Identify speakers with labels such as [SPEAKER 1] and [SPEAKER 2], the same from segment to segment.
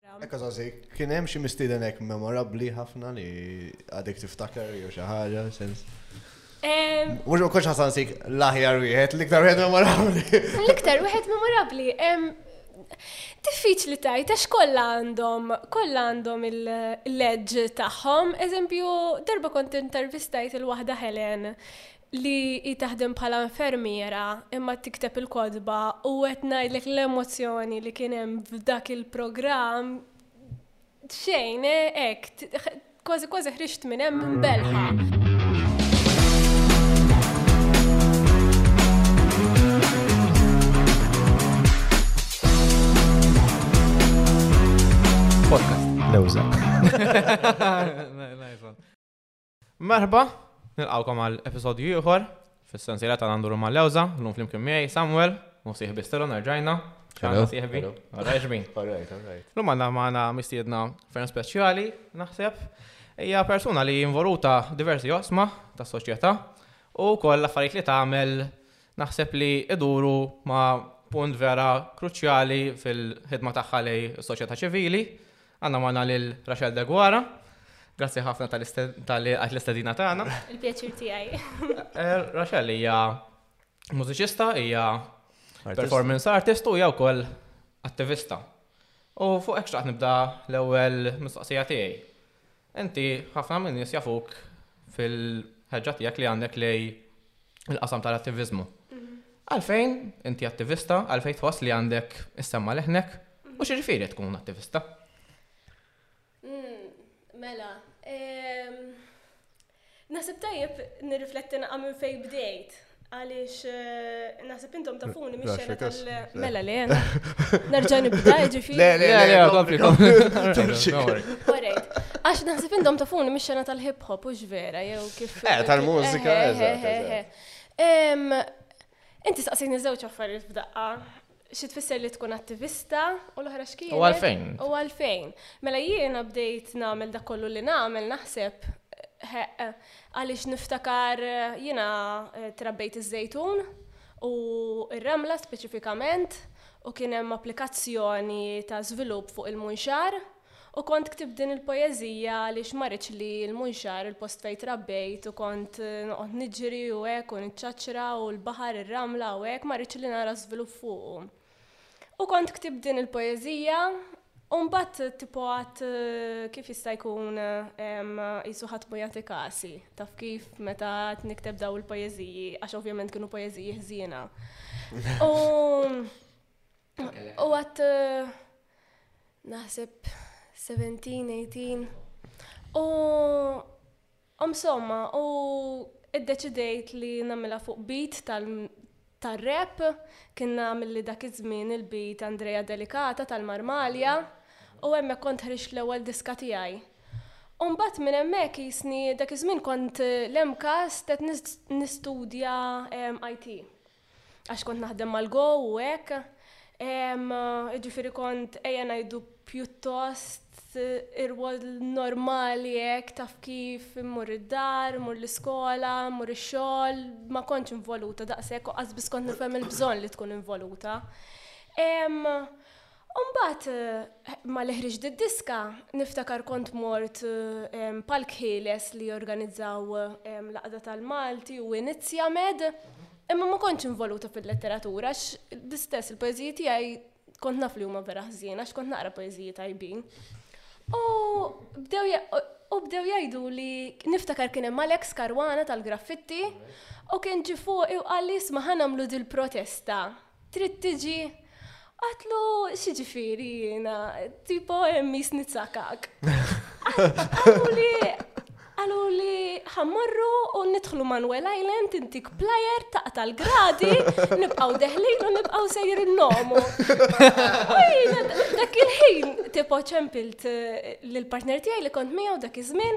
[SPEAKER 1] Ekka zazi, kien hemm xi mistieden hekk memorabbli ħafna li għadek tiftakar jew xi ħaġa sens. Mhux ukoll ħasan sik l-aħjar wieħed, l-iktar wieħed memorabbli.
[SPEAKER 2] L-iktar wieħed memorabbli. Diffiċli tajt, għax kollha għandhom, kollha għandhom il-leġġ tagħhom. Eżempju, darba kont intervistajt il-waħda Helen li hi taħdem bħala infermiera imma tikteb il-kotba u qed ngħidlek l-emozzjoni li kien hemm f'dak il-programm xejn hekk kważi kważi ħriġt minn hemm imbelħa.
[SPEAKER 3] Podcast.
[SPEAKER 4] Lewża.
[SPEAKER 3] Merħba, nilqgħukom għal episodju ieħor fis-sensiela ta' Nanduru mal-Lewża, llum flimkien miegħi Samuel, u sieħ Bistelo nerġajna. Hello. Sieħbi. Għarajx min. Alright, alright. Llum għandna magħna mistiedna ferm speċjali, naħseb. Hija persuna li involuta diversi osma tas-soċjetà u wkoll l-affarijiet li tagħmel naħseb li iduru ma' punt vera kruċjali fil-ħidma tagħha lej is-soċjetà ċivili Għandna magħna lil Rachel Deguara. Grazzi ħafna tal-li għajt l-istedina tagħna.
[SPEAKER 2] Il-pjaċir tiegħi.
[SPEAKER 3] Eh, Rachel hija mużiċista, hija performance artist u hija wkoll attivista. U fuq hekk xtaqt nibda l-ewwel mistoqsija tiegħi. Inti ħafna min-nies jafuk fil-ħeġġa tiegħek li għandek lej il-qasam tal-attiviżmu. Għalfejn inti attivista, għalfejn tħoss li għandek issemma leħnek u x'ġifieri tkun attivista?
[SPEAKER 2] Mela, ehm, Naħseb tajjeb nirrifletti naqa' minn fejn bdejt, għaliex naħseb intom tafuni mix-xena tal- Mela le, nerġa' nibda jiġifieri.
[SPEAKER 1] Le, le, le, le,
[SPEAKER 3] kompli,
[SPEAKER 2] kompli. Alright. Għax naħseb intom tafuni mix-xena tal-hip hop, hux vera, jew kif.
[SPEAKER 1] Eh, tal-mużika, eżatt, eżatt.
[SPEAKER 2] Em, Inti staqsejni żewġ affarijiet f'daqqa. Xi tfisser li tkun attivista u l-oħra x'kien.
[SPEAKER 3] U għalfejn?
[SPEAKER 2] U għalfejn. Mela jiena bdejt nagħmel dak kollu li nagħmel naħseb għaliex niftakar jiena eh, trabbejt iż-żejtun u r-ramla speċifikament u kien hemm applikazzjoni ta' żvilupp fuq il-munxar U kont ktibt din il-poeżija għaliex ma ridx li l-Munxar, il-post fejn trabbejt u kont noqgħod niġri u hekk u niċċaċċra u l-baħar, ir-ramla u hekk ma ridx li nara żvilupp fuqu. U kont ktibt din il-poeżija u mbagħad tipo għad kif jista' jkun qisu ħadd mhu jagħti kasi, taf kif meta qed nikteb daw il-poeżiji għax ovvjament kienu poeżiji ħżiena. U U għat naħseb 17, 18. U omsomma, u id-deċidejt li namela fuq beat tal-rap, kien namil li dak iż-żmien il-beat Andrea Delikata tal-Marmalja, u hemmhekk kont ħriġt l-ewwel diska tiegħi. U mbagħad minn hemmhekk jisni dak iż-żmien kont l-MCAST qed nistudja IT. għax kont naħdem mal-go u hekk. Ġifieri kont ejja ngħidu pjuttost irwol normali hekk taf kif immur id-dar, immur l-iskola, immur ix-xogħol, ma kontx involuta daqshekk u qas biss kont nifhem il-bżonn li tkun involuta. U mbagħad ma li ħriġt id-diska niftakar kont mort palk ħieles li organizzaw l-Aqda tal-Malti u Inizja Med imma ma kontx involuta fil-letteratura għax l-istess il-poeżiji tiegħi kont naf li huma vera ħżien għax kont naqra poeżiji tajbin. U bdew U bdew jgħidu li niftakar kien hemm Alex Karwana tal-graffitti u kien ġi fuq u qal li jisma' ħanamlu dil-protesta Trid tiġi? Għatlu xieġifiri jina, tipo emmis nitzakak. Għallu li, għallu li ħammorru u nidħlu Manuel Island intik player taqta l-gradi, nibqaw deħlin u nibqaw sejr n-nomu. Dak il-ħin, tipo ċempilt eh, l-partner tijaj li kont miegħu dak iż-żmien,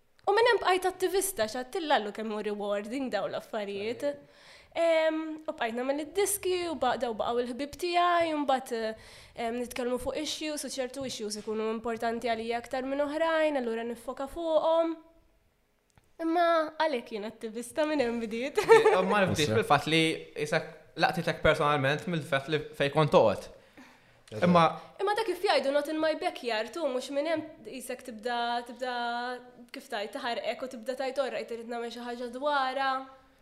[SPEAKER 2] U minn hemm bqajt attivista x'għadtilla għallu kemm hu rewarding daw l-affarijiet. U bqajt nagħmel id-diski u baqdew baqgħu l-ħbib tiegħi u mbagħad nitkellmu fuq issues u ċertu issues ikunu importanti għalija aktar minn oħrajn, allura nifoka fuqhom. Imma għalhekk jien attivista minn hemm bdiet.
[SPEAKER 3] Ma nifdix fil-fatt li isek laqtitek personalment mill-fatt li fejn kont toqgħod. Imma
[SPEAKER 2] Imma dak kif jgħidu not in my backyard u mhux minn hemm isek tibda tibda kif tajt taħarqek u tibda tajt orra jtirid nagħmel xi ħaġa dwarha.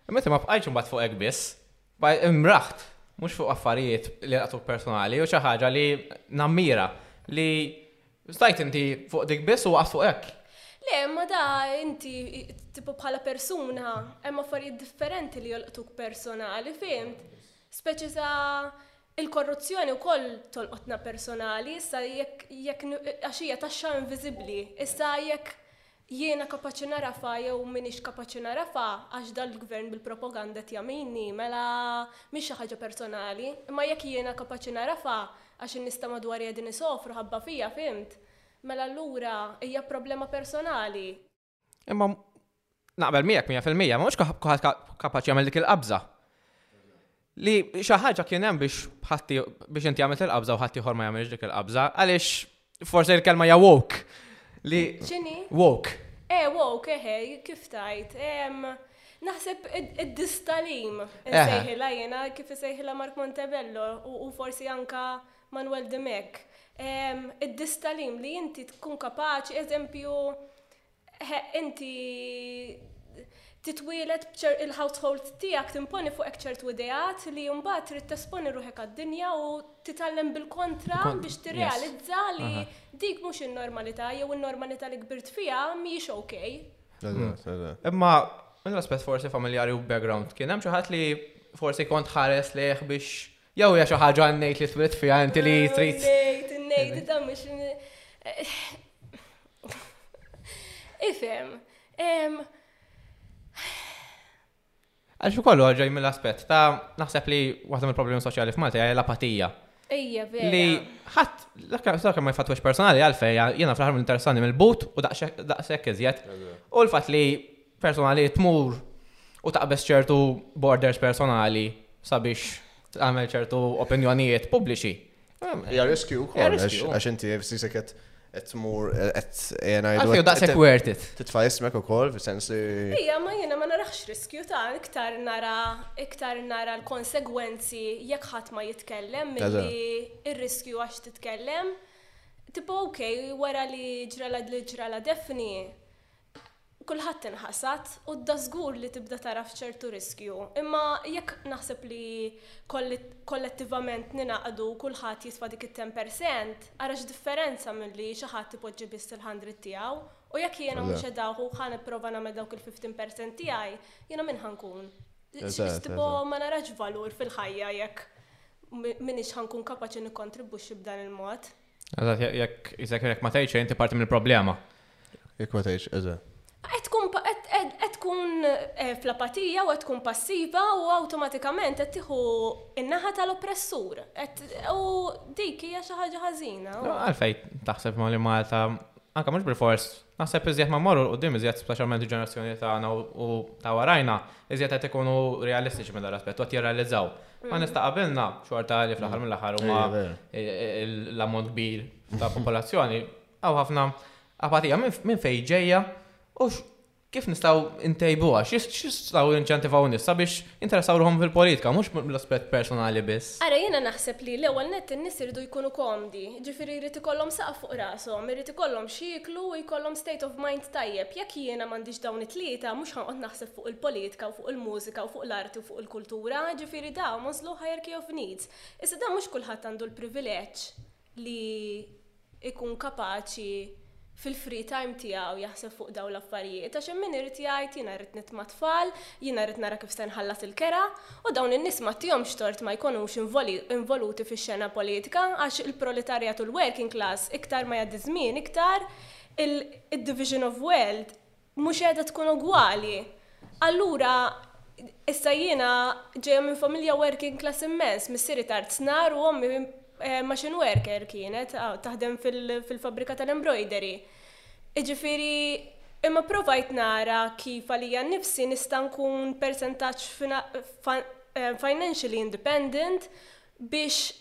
[SPEAKER 3] Imma inti ma bqajtx imbagħad fuq hekk biss. Imraħt, mhux fuq affarijiet li jaqtuk personali u xi ħaġa li nammira li stajt inti fuq dik biss u waqgħet fuq hekk.
[SPEAKER 2] Le, imma da inti tipu bħala persuna hemm affarijiet differenti li jolqtuk personali, fimt? Speċi ta' Il-korruzzjoni wkoll tolqotna personali, issa jekk jekk għax hija taxxa inviżibbli. Issa jekk jiena kapaċi nagħrafha jew m'iniex kapaċi nagħrafha għax dal-Gvern bil-propaganda qed jagħminni, mela mhix xi ħaġa personali. Imma jekk jiena kapaċi nagħrafha għax in-nies ta' madwari qegħdin isofru ħabba fija, fhimt, mela allura hija problema personali.
[SPEAKER 3] Imma naqbel miegħek 100% ma mhux kulħadd kapaċi jagħmel dik il-qabża. Li xi ħaġa kien hemm biex ħatti biex inti għamilt il-qabża u ħadd ieħor ma jagħmilx dik il-qabża, għaliex forse l-kelma ja woke. Li
[SPEAKER 2] X'inhi?
[SPEAKER 3] Woke.
[SPEAKER 2] Eh, woke, eħe, eh, eh, kif tajt? Naħseb id-distalim, eh. sejħila jena, kif sejħila Mark Montebello, u forsi anka Manuel Dimech, Ehm, id-distalim li inti tkun kapaċi, eżempju, eħe, inti titwieled b'ċer, il-household tiegħek timponi fuqek ċertu ideat li mbagħad trid tesponi ruħek għad-dinja u titgħallem bil-kontra Kont, biex yes. tirrealizza li Aha. dik mhux in-normalità jew in-normalità li kbirt fiha mhijiex OK. Eżatt, eżatt.
[SPEAKER 3] Imma minn l-aspett forsi familjari u background, kien hemm xi ħadd li forsi kont tħares lejh biex Jew hija xi ħaġa innate li twilt fiha inti li trid.
[SPEAKER 2] Innate, innate, dan mhux. Ifhem.
[SPEAKER 3] Għax ukoll huwa ġej mill-aspett ta' naħseb li waħda mill-problemi soċjali f'Malta hija l-apatija.
[SPEAKER 2] Ejja, vera.
[SPEAKER 3] Li ħadd, l-aktar ma jfatwix personali għalfej, jiena fl-ħar mill-interessani mill-but u daqshekk iżjed. U l-fatt li persuna li tmur u taqbeż ċertu borders personali sabiex tagħmel ċertu opinjonijiet pubbliċi.
[SPEAKER 1] Ja riskju wkoll għax inti f'sisek qed tmur qed
[SPEAKER 3] ngħidu. Għalfejn daqshekk worth it.
[SPEAKER 1] Titfa' ismek ukoll fis-sens li.
[SPEAKER 2] Ija, ma jiena ma narax riskju ta' iktar nara iktar nara l-konsegwenzi jekk ħadd ma jitkellem milli ir-riskju għax titkellem. Tipo ok, wara li ġrala li ġrala defni, Kulħadd inħasad u dażgur li tibda tara f'ċertu riskju, imma jekk naħseb li kollettivament ningħaqdu u kulħadd jitfa' dik it-ten per cent, ara x'differenza milli xi ħadd ipoġġi biss il-hundred tiegħu u jekk jiena mhux qed dawk u ħa nipprova nagħmel dawk il-fifteen per cent tiegħi, jiena min ħa nkun? Tipo ma narax valur fil-ħajja jekk m'iniex ħa nkun kapaċi nikkontribwixxi b'dan il-mod.
[SPEAKER 3] Eżatt, jekk jisek jekk ma tgħidx inti parti mill-problema.
[SPEAKER 1] Jekk ma tgħidx, eżatt.
[SPEAKER 2] Qed tkun qed tkun eh, fl-apatija u qed tkun passiva u awtomatikament qed tieħu in-naħa tal-oppressur. U dik hija xi ħaġa ħażina.
[SPEAKER 3] Għalfejn taħseb ma li Malta anke mhux bil-fors Naħseb iżjed ma mmorru 'l quddiem iżjed speċjalment il-ġenerazzjoni tagħna u ta' warajna, iżjed qed ikunu realistiċi minn dan l-aspett u qed jirrealizzaw. Ma' nies ta' qabilna xorta li fl-aħħar mill-aħħar huma l-ammont kbir ta' popolazzjoni, hawn ħafna apatija. Minn fejn ġejja u kif nistgħu ntejbuha? X'nistgħu ninċentivaw in-nies sabiex Jinteressaw ruħhom fil-politika, mhux mill-aspett personali biss.
[SPEAKER 2] Ara jiena naħseb li l-ewwel nett in-nies iridu jkunu komdi, jiġifieri jrid ikollhom saqaf fuq rashom, irid ikollhom x'jieklu u jkollhom state of mind tajjeb. Jekk jiena m'għandix dawn it-tlieta, mhux ħanqgħod naħseb fuq il-politika u fuq il-mużika u fuq l-arti u fuq il-kultura, jiġifieri da Maslow's hierarchy of needs. Issa da mhux kulħadd għandu l-privileġġ. li jkun kapaċi fil-free time tiegħu jaħseb fuq dawn l-affarijiet, għax hemm min irid jgħid jiena rrid nitma' tfal, jiena rrid nara kif se nħallas il-kera, u dawn in-nies ma tihomx tort ma jkunux involuti fix-xena politika għax il-proletarjat u l-working class iktar ma jgħaddi ż-żmien iktar il-division of wealth mhux qiegħda tkun ugwali. Allura issa jiena ġejja minn familja working class immens, missieri ta' arznar u ommi eh, machine worker kienet, ah, taħdem fil-fabbrika tal-embroidery. Iġifiri, imma provajt nara kif għalija nifsi nista' nkun percentaċ eh, financially independent biex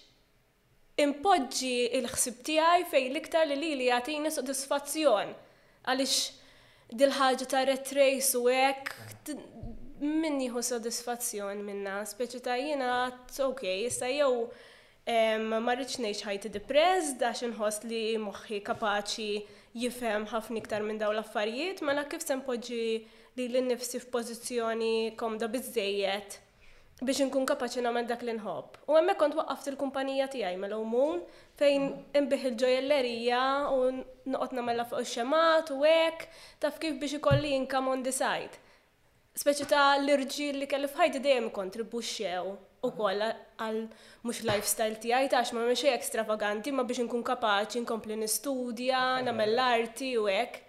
[SPEAKER 2] inpoġġi l-ħsieb tiegħi fejn l-iktar li lili jagħtini sodisfazzjon għaliex dil-ħaġa ta' rat race u hekk min jieħu sodisfazzjon minnha? Speċi ta' jiena għad ok issa jew ma rridx ngħix ħajti depressed għax inħoss li moħħi kapaċi jifhem ħafna iktar minn dawn l-affarijiet mela kif se npoġġi lili nnifsi f'pożizzjoni komda biżżejjed biex inkun kapaċi nagħmel dak li nħobb. U hemmhekk kont waqqaft il-kumpanija tiegħi Mellow Moon fejn inbih il-ġojellerija u noqgħod nagħmella fuq ix-xemgħat u hekk, taf kif biex ikolli income on the side. Speċi ta' l-irġiel li kelli f'ħajti dejjem ikkontribwixxew ukoll għal mhux lifestyle tiegħi tax ma xejn ekstravaganti ma biex inkun kapaċi nkompli nistudja, nagħmel l-arti u hekk.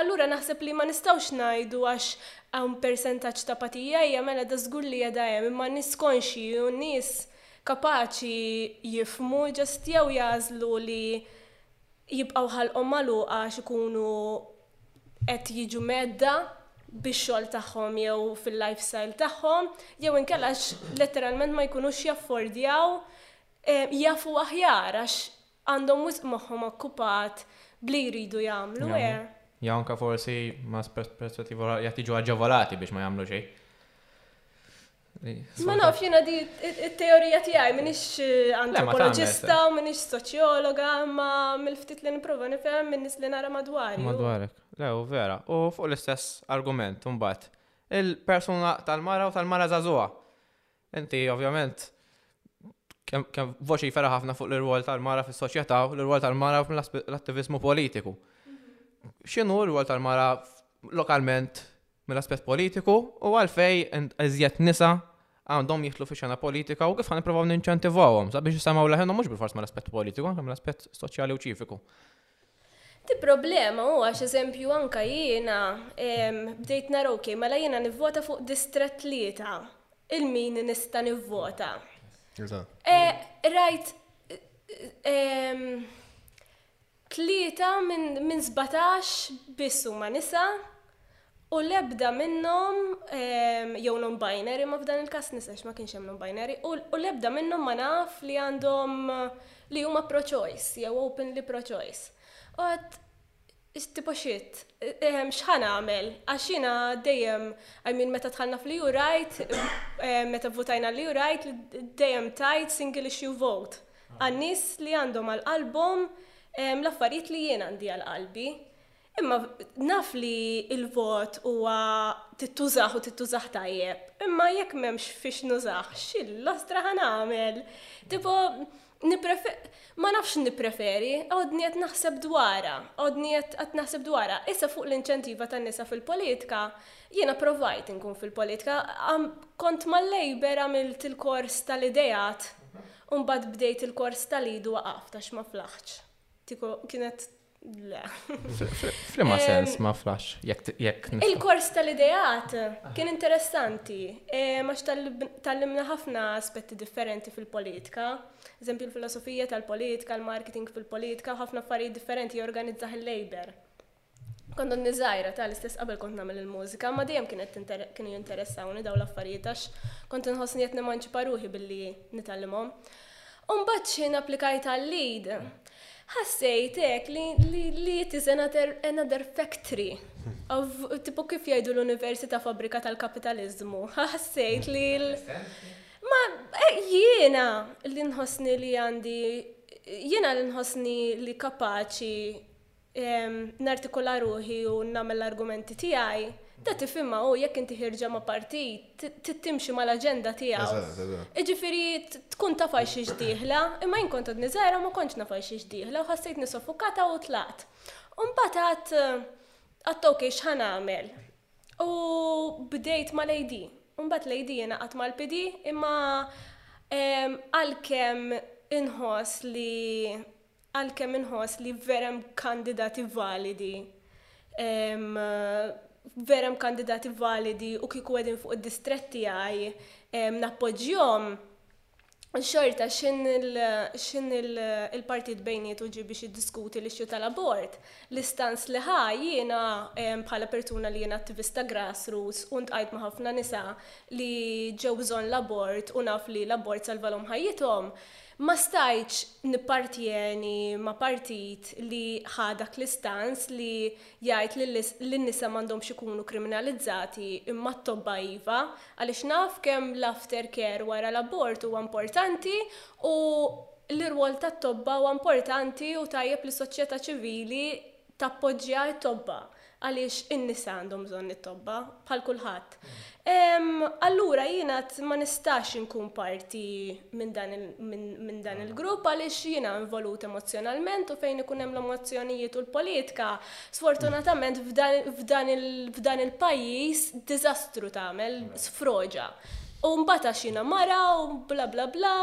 [SPEAKER 2] Allura naħseb li ma nistgħux ngħidu għax hawn persentaġġ ta' patija hija mela da żgur li qiegħda hemm, imma n-nies konxji u n-nies kapaċi jifhmu just jew jagħżlu li jibqgħu ħalqhom magħluqa għax ikunu qed jiġu mgħedda bix-xogħol tagħhom jew fil-lifestyle tagħhom jew inkella għax letteralment ma jkunux jaffordjaw jafu aħjar għax Għandhom wisq moħħhom okkupat b'li jridu jagħmlu, eh?
[SPEAKER 3] Jew anke forsi, ma' perspettiva oħra, qiegħed jiġu aġevolati biex ma jagħmlu xejn.
[SPEAKER 2] Ma nafx jiena di t-teorija tiegħi m'iniex antropoloġista u m'iniex soċjologa, ma mill-ftit li nipprova nifhem minn nies li nara madwar.
[SPEAKER 3] Madwarek. Le, u vera. U fuq l-istess argument, imbagħad, il-persuna tal-mara u tal-mara żagħżugħa. Inti, ovvjament, kemm voċi fera ħafna fuq l-rwol tal-mara fis-soċjetà u l-rwol tal-mara mill-attivizmu politiku. X'inhu l-rwol tal-mara lokalment mill-aspett politiku u għalfej eżjed nisa għandhom jitlu fi xena politika u kif għan niprofaw ninċentivawhom sabiex jisemgħu leħinhom mhux bil-fors mal-aspett politiku, anke mill-aspett soċjali u ċiviku.
[SPEAKER 2] Di problema u għax eżempju anka jiena bdejt nara ok, mela jiena nivvota fuq distret tlieta il-min nista nivvota. Eh, rajt tlieta minn zbatax bissu ma nisa U l-ebda minnhom jew non-binary, ma f'dan il-każ nisax ma kienx hemm non-binary, u l-ebda minnhom ma naf li għandhom li huma pro-choice jew openly pro-choice. Għad tipo shit, x'ħan għamel? Għax jiena dejjem, I mean meta tħallna fl-EU rajt, meta votajna l-EU rajt dejjem tajt single issue vote għan-nies li għandhom għal qalbhom l-affarijiet li jien għandi għal qalbi. Imma naf li il-vot huwa tittużaħ u tittużaħ tajjeb, imma jekk m'hemmx fiex nużaħ, x'il-lastra ħan għamel. Tipo, ma nafx nippreferi, għodni qed naħseb dwara, għodni qed naħseb dwara. Issa fuq l-inċentiva tan-nisa fil-politika, jiena provajt inkun fil-politika, kont mal-lejber għamilt il-kors tal-idejat, u mbagħad bdejt il-kors tal-idu waqaf tax ma flaħċ. Tiko kienet Le.
[SPEAKER 3] Flima sens ma flash, jekk.
[SPEAKER 2] Il-kors tal-idejat kien interessanti, ma tal-limna ħafna aspetti differenti fil-politika, eżempju l-filosofija tal-politika, l-marketing fil-politika, ħafna affarijiet differenti jorganizzaħ il-labor. Kont għadni zaħira ta' l-istess qabel kont namel il-mużika, ma dejjem kienet kienu jinteressawni daw l-affarijiet għax kont nħossni qed nimanċipa ruħi billi nitallimhom. Umbat xi applikajt għal-lead, Ħassejt hekk li it is another factory of tipo kif jgħidu l-Università Fabbrika tal-Kapitaliżmu. Ħassejt li Ma eh, jiena li nħossni li għandi jiena li nħossni li kapaċi nartikula ruħi u nagħmel l-argumenti tiegħi, da tifhimha hu jekk inti ħirġa ma' partit, trid timxi mal-aġenda tiegħu. Jiġifieri tkun taf għal xiex dieħla, imma jien kont għadni żgħira ma kontx naf għal xiex dieħla u ħassejtni soffokata u tlaqt. U mbagħad għadt għadt ok x'ħa nagħmel. U bdejt mal-AD. U mbagħad l-AD ingħaqad mal-PD imma għalkemm inħoss li Għalkemm inħoss li vera hemm kandidati validi, vera hemm kandidati validi u kieku qegħdin fuq id-distrett tiegħi nappoġġjhom, xorta x'in il-partit bejnietu ġie biex jiddiskuti l-issue tal-abort? L-istance li ħa, jiena bħala pertuna li jien attivista grassroots u ntqajt ma' ħafna nisa li ġew bżonn l-abort u naf li l-abort salvalhom ħajjithom, Ma stajtx nippartjeni ma' partit li ħa dak l-istanz li jgħid li l-nisa m'għandhomx ikunu kriminalizzati imma t-tobba iva, għaliex naf kemm l-after care wara l-abort huwa importanti u l-irwol tat-tobba huwa importanti u tajjeb li s-soċjetà ċivili tappoġġja t-tobba Għaliex in-nisa għandhom bżonn it-tobba, bħal kulħadd. Allura jiena ma nistax inkun parti minn dan il-grupp għaliex jiena involut emozzjonalment u fejn ikun hemm l-emozzjonijiet u l-politika, sfortunatament f'dan il-pajjiż diżastru tagħmel sfroġa. U mbagħad għax jiena mara u bla bla bla,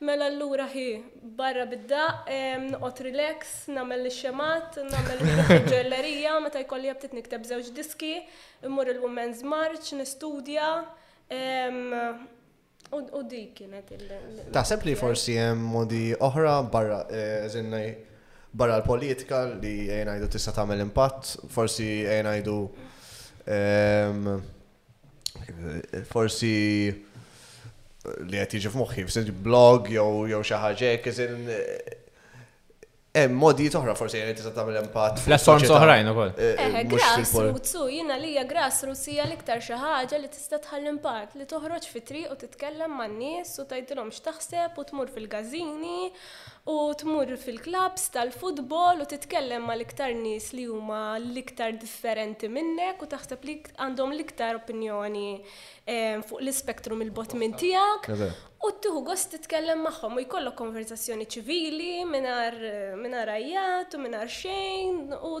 [SPEAKER 2] Mela allura hi, barra bid-daqq, noqgħod relax, nagħmel ix-xemgħat, nagħmel il-ġwellerija, meta jkolli aptit nikteb żewġ diski, immur il-Women's March, nistudja, u dik kienet il-
[SPEAKER 1] Taħseb li forsi hemm modi oħra barra żinni barra l-politika li ngħidu tista' tagħmel impatt, forsi ngħidu Forsi li qed jiġi f'moħħi, f'sens blog jew jew xi ħaġa hekk iżin Hemm modi oħra forsi jgħid tista' tagħmel impatt.
[SPEAKER 3] Platforms oħrajn ukoll.
[SPEAKER 2] Eh, eh, grassroots u jiena li hija grassroots hija l-iktar xi ħaġa li tista' tħall impatt li toħroġ fi triq u titkellem man-nies u tgħidilhom x'taħseb u tmur fil-gażini u tmur fil-klabbs tal-futbol u titkellem mal-iktar nies li huma l-iktar differenti minnek u taħseb li għandhom l-iktar opinjoni fuq l-ispektrum 'il bogħod minn tiegħek u tieħu gost titkellem magħhom u jkollok konverżazzjoni ċivili mingħajr għajjat u mingħajr xejn u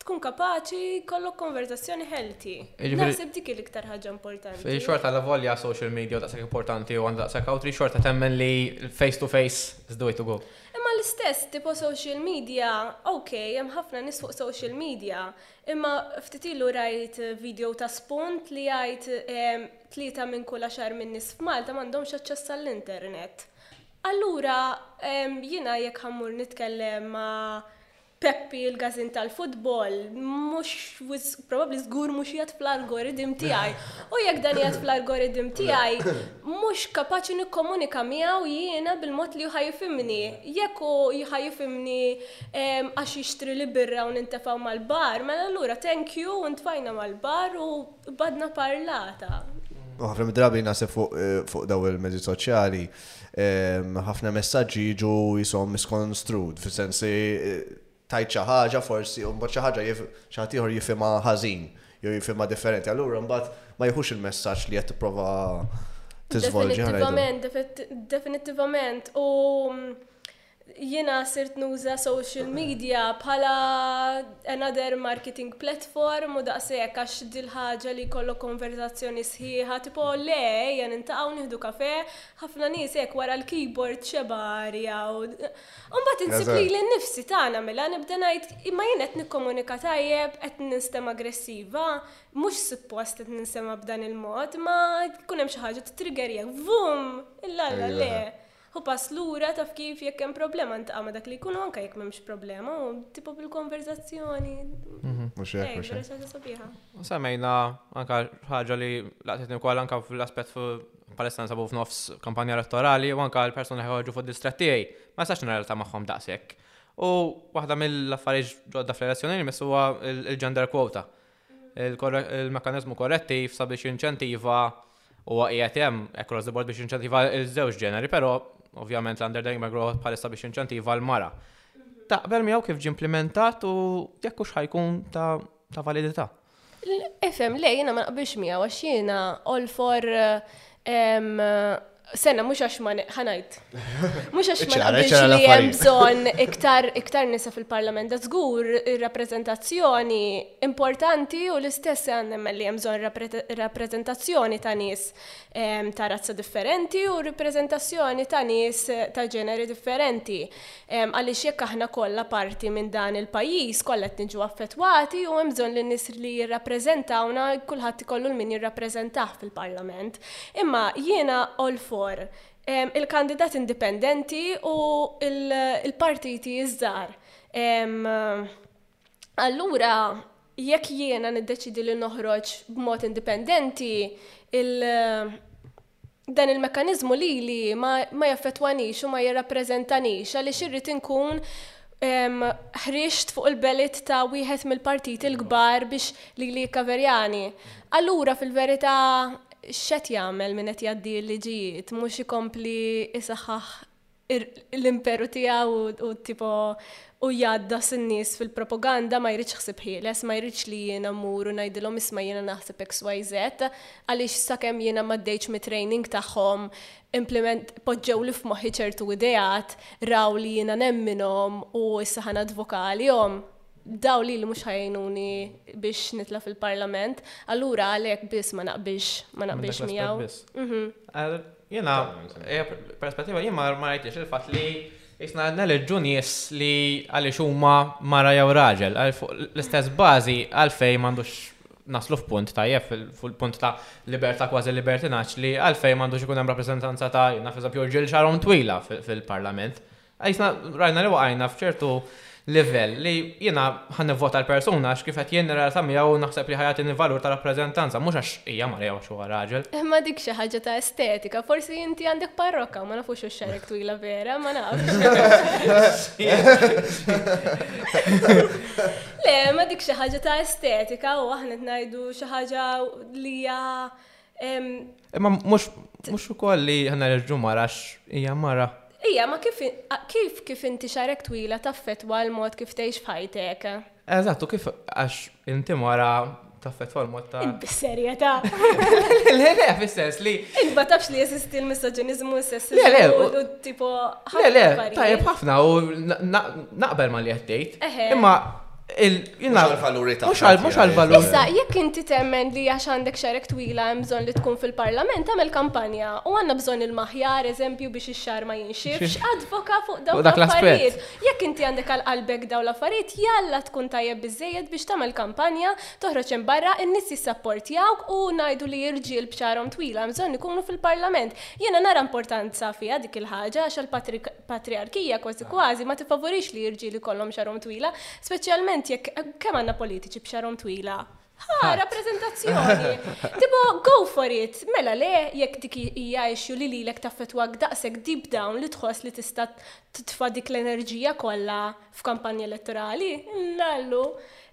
[SPEAKER 2] tkun kapaċi jkollok konverzazzjoni healthy. Jiġifieri- Naħseb dik hi l-iktar ħaġa importanti.
[SPEAKER 3] Fej xorta la volja social media u daqshekk importanti u għandha daqshekk outreach xorta temmen li face to face is the way to go.
[SPEAKER 2] Imma l-istess tipo social media, ok, hemm ħafna nies fuq social media, imma ftit ilu rajt video ta' spunt li jgħid ehm, tlieta minn kull għaxar min-nies f'Malta m'għandhomx aċċess għall-internet. Allura ehm, jiena jekk ħammur nitkellem ma' Peppi il-gażin tal-futbol mhux wisq, probabbli żgur mhux qiegħed fl-algorithm tiegħi. U jekk dan qiegħed fl-algorithm tiegħi, mhux kapaċi nikkomunika miegħu jiena bil-mod li hu ħa jifhimni. Jekk hu ħa jifhimni għax jixtrili birra u nintefgħu mal-bar, mela allura thank you u ntfajna mal-bar u badna parlata.
[SPEAKER 1] Ħafna mid-drabi naħseb fuq dawn il-medji soċjali, ħafna messaġġi jiġu jisom miskonstrud, fis-sens li eh, tajt xi ħaġa forsi u mbagħad xi ħaġa xi ħadd ieħor jifhimha ħażin jew jifhimha differenti. Allura mbagħad ma jħux il-messaġġ li qed tipprova tiżvolġi.
[SPEAKER 2] Definittivament, definittivament. U mm, Jiena sirt nuża social media bħala another marketing platform u daqshekk għax dil-ħaġa li jkollok konverżazzjoni sħiħa tipo le ejja niltaqgħu nieħdu kafè, ħafna nies hekk wara l-keyboard xebgħa arja u u mbagħad insib lili nnifsi ta' nagħmilha nibda ngħid imma jien qed nikkomunika tajjeb, qed ninstem aggressiva, mhux suppost qed ninsema' b'dan il-mod, imma jkun hemm xi ħaġa tittriggerjak, vumm! Illalla le! Ħu pass lura, taf kif, jekk hemm problema ntaqa' ma' dak li jkun u anke jekk m'hemmx problema u tipo bil-konverzazzjoni.
[SPEAKER 1] Mhm. Mhux hekk, mhux hekk. Vera sabiħa.
[SPEAKER 3] Semmejna anke ħaġa li laqtitni wkoll anke fl-aspett palestra nsabu f'nofs kampanja elettorali u anke l-persuni li ħarġu fuq distrett tiegħi ma sax nirrelata magħhom daqshekk. U waħda mill-affarijiet ġodda fl-elezzjoni li missuha il-gender quota. il-mekkaniżmu korrettiv sabiex inċentiva u għaqiet hemm across the board biex inċentiva il-żewġ ġeneri, però ovvjament l-underdating micro bħalissa biex inċentiva l-mara. Taqbel miegħu kif ġimplementat u jekk hux ħajkun ta' validità.
[SPEAKER 2] Efem, lej, jiena ma naqbilx miegħu għax jiena all for Senna, mux għax ma ħanajt. Mux għax ma naqbilx li
[SPEAKER 1] hemm
[SPEAKER 2] bżonn iktar iktar nisa fil-Parlament. Da żgur ir-rappreżentazzjoni importanti u l-istess għandem li hemm bżonn rappreżentazzjoni ta' nies ehm, ta' razza differenti u rappreżentazzjoni ta' nies ta' ġeneri differenti. Ehm, għaliex jekk aħna kollha parti minn dan il-pajjiż kollha qed niġu affettwati u hemm bżonn li nies li jirrappreżentawna kulħadd ikollu l-min jirrappreżentah fil-Parlament. Imma jiena all for il-kandidat indipendenti u l-partiti ż-żgħar. Allura jekk jiena niddeċidi li noħroġ b'mod indipendenti, dan il-mekkaniżmu lili ma jaffettwanix u ma jirrappreżentanix għaliex irrid inkun ħriġt fuq il-belit ta' wieħed mill-partiti l-kbar biex li li kaverjani. Allura fil-verità x'qed jagħmel min qed jgħaddi l-liġijiet mhux ikompli isaħħaħ l-imperu tiegħu u tipo u jgħadda sin-nies fil-propaganda ma jridx ħsib ħieles, ma jridx li jiena mmur u ngħidilhom isma' jiena naħseb XYZ, għaliex sakemm jiena m'għaddejtx mit-training tagħhom Implement, poġġewli f'moħħi ċertu ideat, raw li jiena nemminhom u issa ħa nadvoka għalihom, dawn lili mhux ħa jgħinuni biex nitla' fil-Parlament, allura għalhekk biss ma naqbilx, ma naqbilx miegħu. Mhm.
[SPEAKER 3] Jiena, perspettiva, jien ma rajtiex il-fatt li jisna neleġġu nies li għaliex huma mara jew raġel, għal fuq l-istess bażi għalfejn m'għandux naslu f'punt tajjeb, f'punt ta' libertà kważi libertinaġġ li għalfejn m'għandux ikun hemm rappreżentanza ta' jien, f'eżempju rġiel xarhom twila fil-Parlament. Għajsna rajna li waqajna f'ċertu livell li jiena ħan vota l-persuna għax kif qed jien nirrelata miegħu naħseb li ħajatini valur ta' rappreżentanza mhux għax hija mara jew huwa raġel.
[SPEAKER 2] Imma dik xi ħaġa ta' estetika, forsi inti għandek parrokka ma nafux u xarek twila vera, ma nafx. Le, ma dik xi ħaġa ta' estetika u aħna qed ngħidu xi ħaġa li hija
[SPEAKER 3] Imma mhux ukoll li aħna nerġgħu mara għax hija mara.
[SPEAKER 2] Ija, ma kif kif kif inti xarek twila taffettwa l-mod kif tgħix f'ħajtek?
[SPEAKER 3] Eżatt, u kif għax inti mara Taffet għal mod ta'.
[SPEAKER 2] Bis-serjetà.
[SPEAKER 3] Le, le, fis-sens li.
[SPEAKER 2] Int ma tafx li jesisti l-misoġinizmu,
[SPEAKER 3] s-sessi. Le,
[SPEAKER 2] le.
[SPEAKER 3] U
[SPEAKER 2] tipo.
[SPEAKER 3] Le, le, tajjeb ħafna u naqbel ma li għattejt. Imma
[SPEAKER 1] Mux għal-valuri ta'
[SPEAKER 3] Mux għal-valuri.
[SPEAKER 2] Issa, jekk inti temmen li għax għandek xarek twila hemm bżonn li tkun fil-parlament, għamel kampanja u għandna bżonn il-maħjar, eżempju biex ix-xar ma jinxifx, advoka fuq
[SPEAKER 3] dawk
[SPEAKER 2] l-affarijiet. Jekk inti għandek għal qalbek dawn l-affarijiet jalla tkun tajjeb biżżejjed biex tagħmel kampanja, toħroġ hemm barra, in-nies jissapportjawk u ngħidu li irġiel b'xagħarhom twila hemm bżonn ikunu fil-Parlament. Jiena nara importanza fiha dik il-ħaġa għax il-patrijarkija kważi kważi ma tifavurix li rġiel ikollhom xagħarhom twila, speċjalment jekk kemm għandna politiċi b'xagħarhom twila? Ha, rappresentazzjoni. Tipo, go for it. Mela le, jekk dik hija issue li lilek taffetwak daqshekk deep down li tħoss li tista' titfa' dik l-enerġija kollha f'kampanja elettorali, lallu.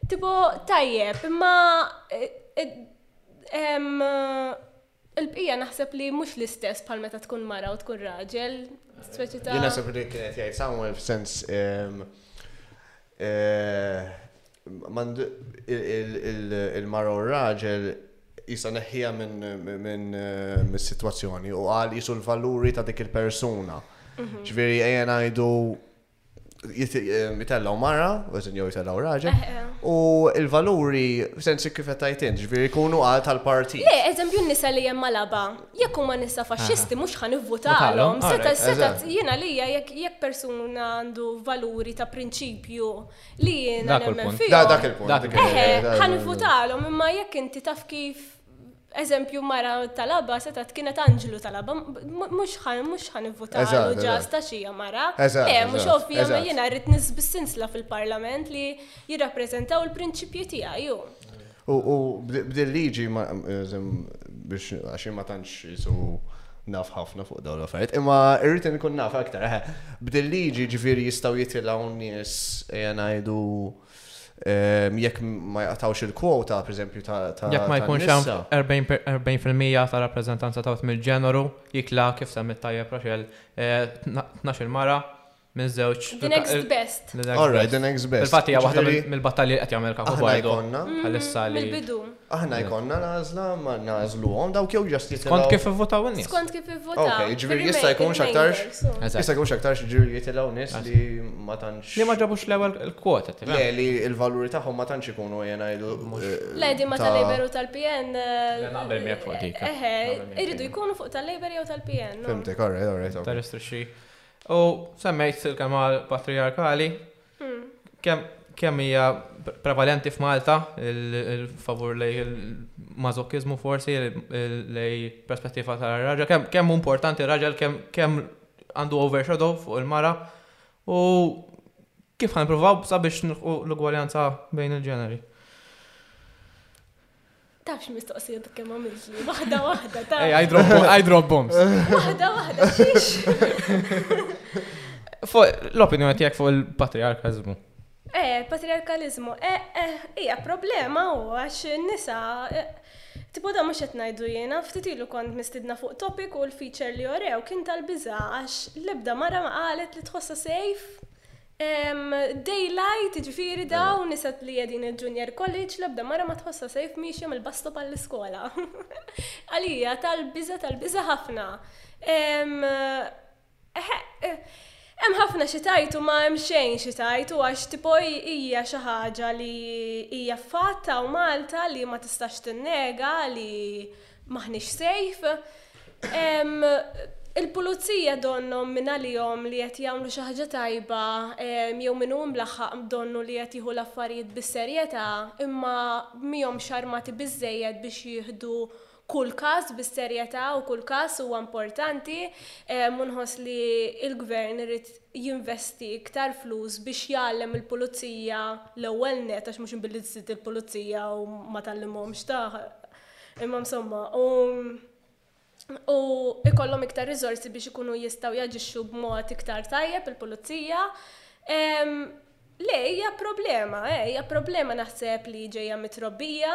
[SPEAKER 2] Tipo, tajjeb, imma eh, eh, Il-bqija naħseb li mhux l-istess bħal meta tkun mara u tkun raġel, speċi ta'.
[SPEAKER 1] Jien naħseb li kien qed jgħid Samuel f'sens il-mara u r-raġel jista' neħħiha minn mis-sitwazzjoni u qal jisu l-valuri ta' dik il-persuna. Mhm. Ġifieri ejja ngħidu jitellaw mara, għazin jow jitellaw raġa, eh, eh. u il-valuri, sensi kif tajtint, ġviri kunu għal tal-parti.
[SPEAKER 2] Le, eżempju nisa li jem malaba, jekk huma nisa eh, faxxisti mhux ħan ivvutalhom, seta seta jiena li jekk persuna għandu valuri ta' prinċipju li jiena nemmen fihom.
[SPEAKER 1] Dak il-punt.
[SPEAKER 2] Ħan ivvutalhom, imma jekk inti taf kif Eżempju, mara tal-Għaba setgħet kienet anġlu tal-Għaba, mhux ħa mhux ħa
[SPEAKER 1] nivvutalu
[SPEAKER 2] ġas ta' xi
[SPEAKER 1] hija
[SPEAKER 2] mara. Le,
[SPEAKER 1] mhux
[SPEAKER 2] ovvju jagħmel
[SPEAKER 1] jiena
[SPEAKER 2] rrid nies bis-sinsla fil-Parlament li jirrappreżentaw il-prinċipji tiegħi
[SPEAKER 1] hu. U b'din liġi biex għax jien ma tantx isu naf ħafna fuq dawn l-affarijiet, imma rrid inkun naf aktar. B'din liġi ġifieri jistgħu jitilgħu nies ejja ngħidu Ehm, jekk ma jaqtawx il-kwota, per eżempju, ta'
[SPEAKER 3] jekk ma jkunx hemm 40% ta' rappreżentanza ta' mill-ġeneru jikla kif semmet tajjeb Rochel 12 eh, mara minn żewġ.
[SPEAKER 2] The next best.
[SPEAKER 1] All right, the next best.
[SPEAKER 3] Fil-fatt hija waħda mill-battalji qed jagħmel Kaku Bardo. Bħalissa li.
[SPEAKER 2] Mill-bidu.
[SPEAKER 1] Aħna jkollna l-għażla ma nagħżluhom dawk jew ġast jitilgħu.
[SPEAKER 3] Skont kif ivvotaw in-nies.
[SPEAKER 2] Skont kif ivvotaw.
[SPEAKER 1] Ok, ġifieri jista' jkun x'aktarx. Jista' jkun x'aktarx ġifieri jitilgħu nies li ma tantx.
[SPEAKER 3] Li ma ġabux l-ewwel kwota.
[SPEAKER 1] Le li l-valuri tagħhom ma tantx ikunu jena jgħidu.
[SPEAKER 2] Le din ma tal-Labor u tal-PN.
[SPEAKER 3] Naqbel miegħek fuq dik.
[SPEAKER 2] Eħe, iridu jkunu fuq tal-Labor jew tal-PN.
[SPEAKER 1] Fimtek,
[SPEAKER 3] alright,
[SPEAKER 1] alright.
[SPEAKER 3] Tal-istrixxi. U semmejt il-kemal patrijarkali. Kemm hija prevalenti f'Malta l-favur lejn il-mażokiżmu forsi, lejn perspettiva tar-raġel, kemm hu importanti r-raġel, kemm għandu overshadow fuq il-mara u kif ħa nippruvaw sabiex nilħqu l-ugwaljanza bejn il-ġeneri.
[SPEAKER 2] Tafx mistoqsija ta' kemm għamilt li waħda waħda ta'
[SPEAKER 3] Ej, I drop bo- I drop bombs.
[SPEAKER 2] waħda waħda xiex.
[SPEAKER 3] Fuq l-opinjoni tiegħek fuq il-patriarkażmu.
[SPEAKER 2] Eh, patriarkalizmu, eh, eh, hija problema u għax nisa Tipo da mhux qed ngħidu jiena, ftit ilu kont mistidna fuq topic u l-feature li orew kien tal-biża għax l-ebda mara ma qalet li tħossha safe Daylight, jiġifieri dawn nisa li qegħdin il-junior college, l-ebda mara ma tħossha safe miexja mill-bastop għall-iskola. Għalija tal-biża tal-biża ħafna. Hemm ħafna xi tajt u ma hemm xejn xi tajt u għax tipo hija xi ħaġa li hija fatta u Malta li ma tistax tinnega li M'aħniex safe. Il-pulizija donnhom minn għalihom li qed jagħmlu xi ħaġa tajba jew min hu mlaħħaq donnu li qed jieħu l-affarijiet bis-serjetà, imma mihomx armati biżżejjed biex jieħdu kull każ bis-serjetà u kull każ huwa importanti u nħoss li l-Gvern irid jinvesti iktar flus biex jgħallem il-pulizija l-ewwel nett għax mhux billi żżid il-pulizija u ma tgħallimhomx Imma insomma, u u ikollhom iktar riżorsi biex ikunu jistgħu jaġixxu b'mod iktar tajjeb il-pulizija. Le, hija problema, eh, hija problema naħseb li ġejja mitrobbija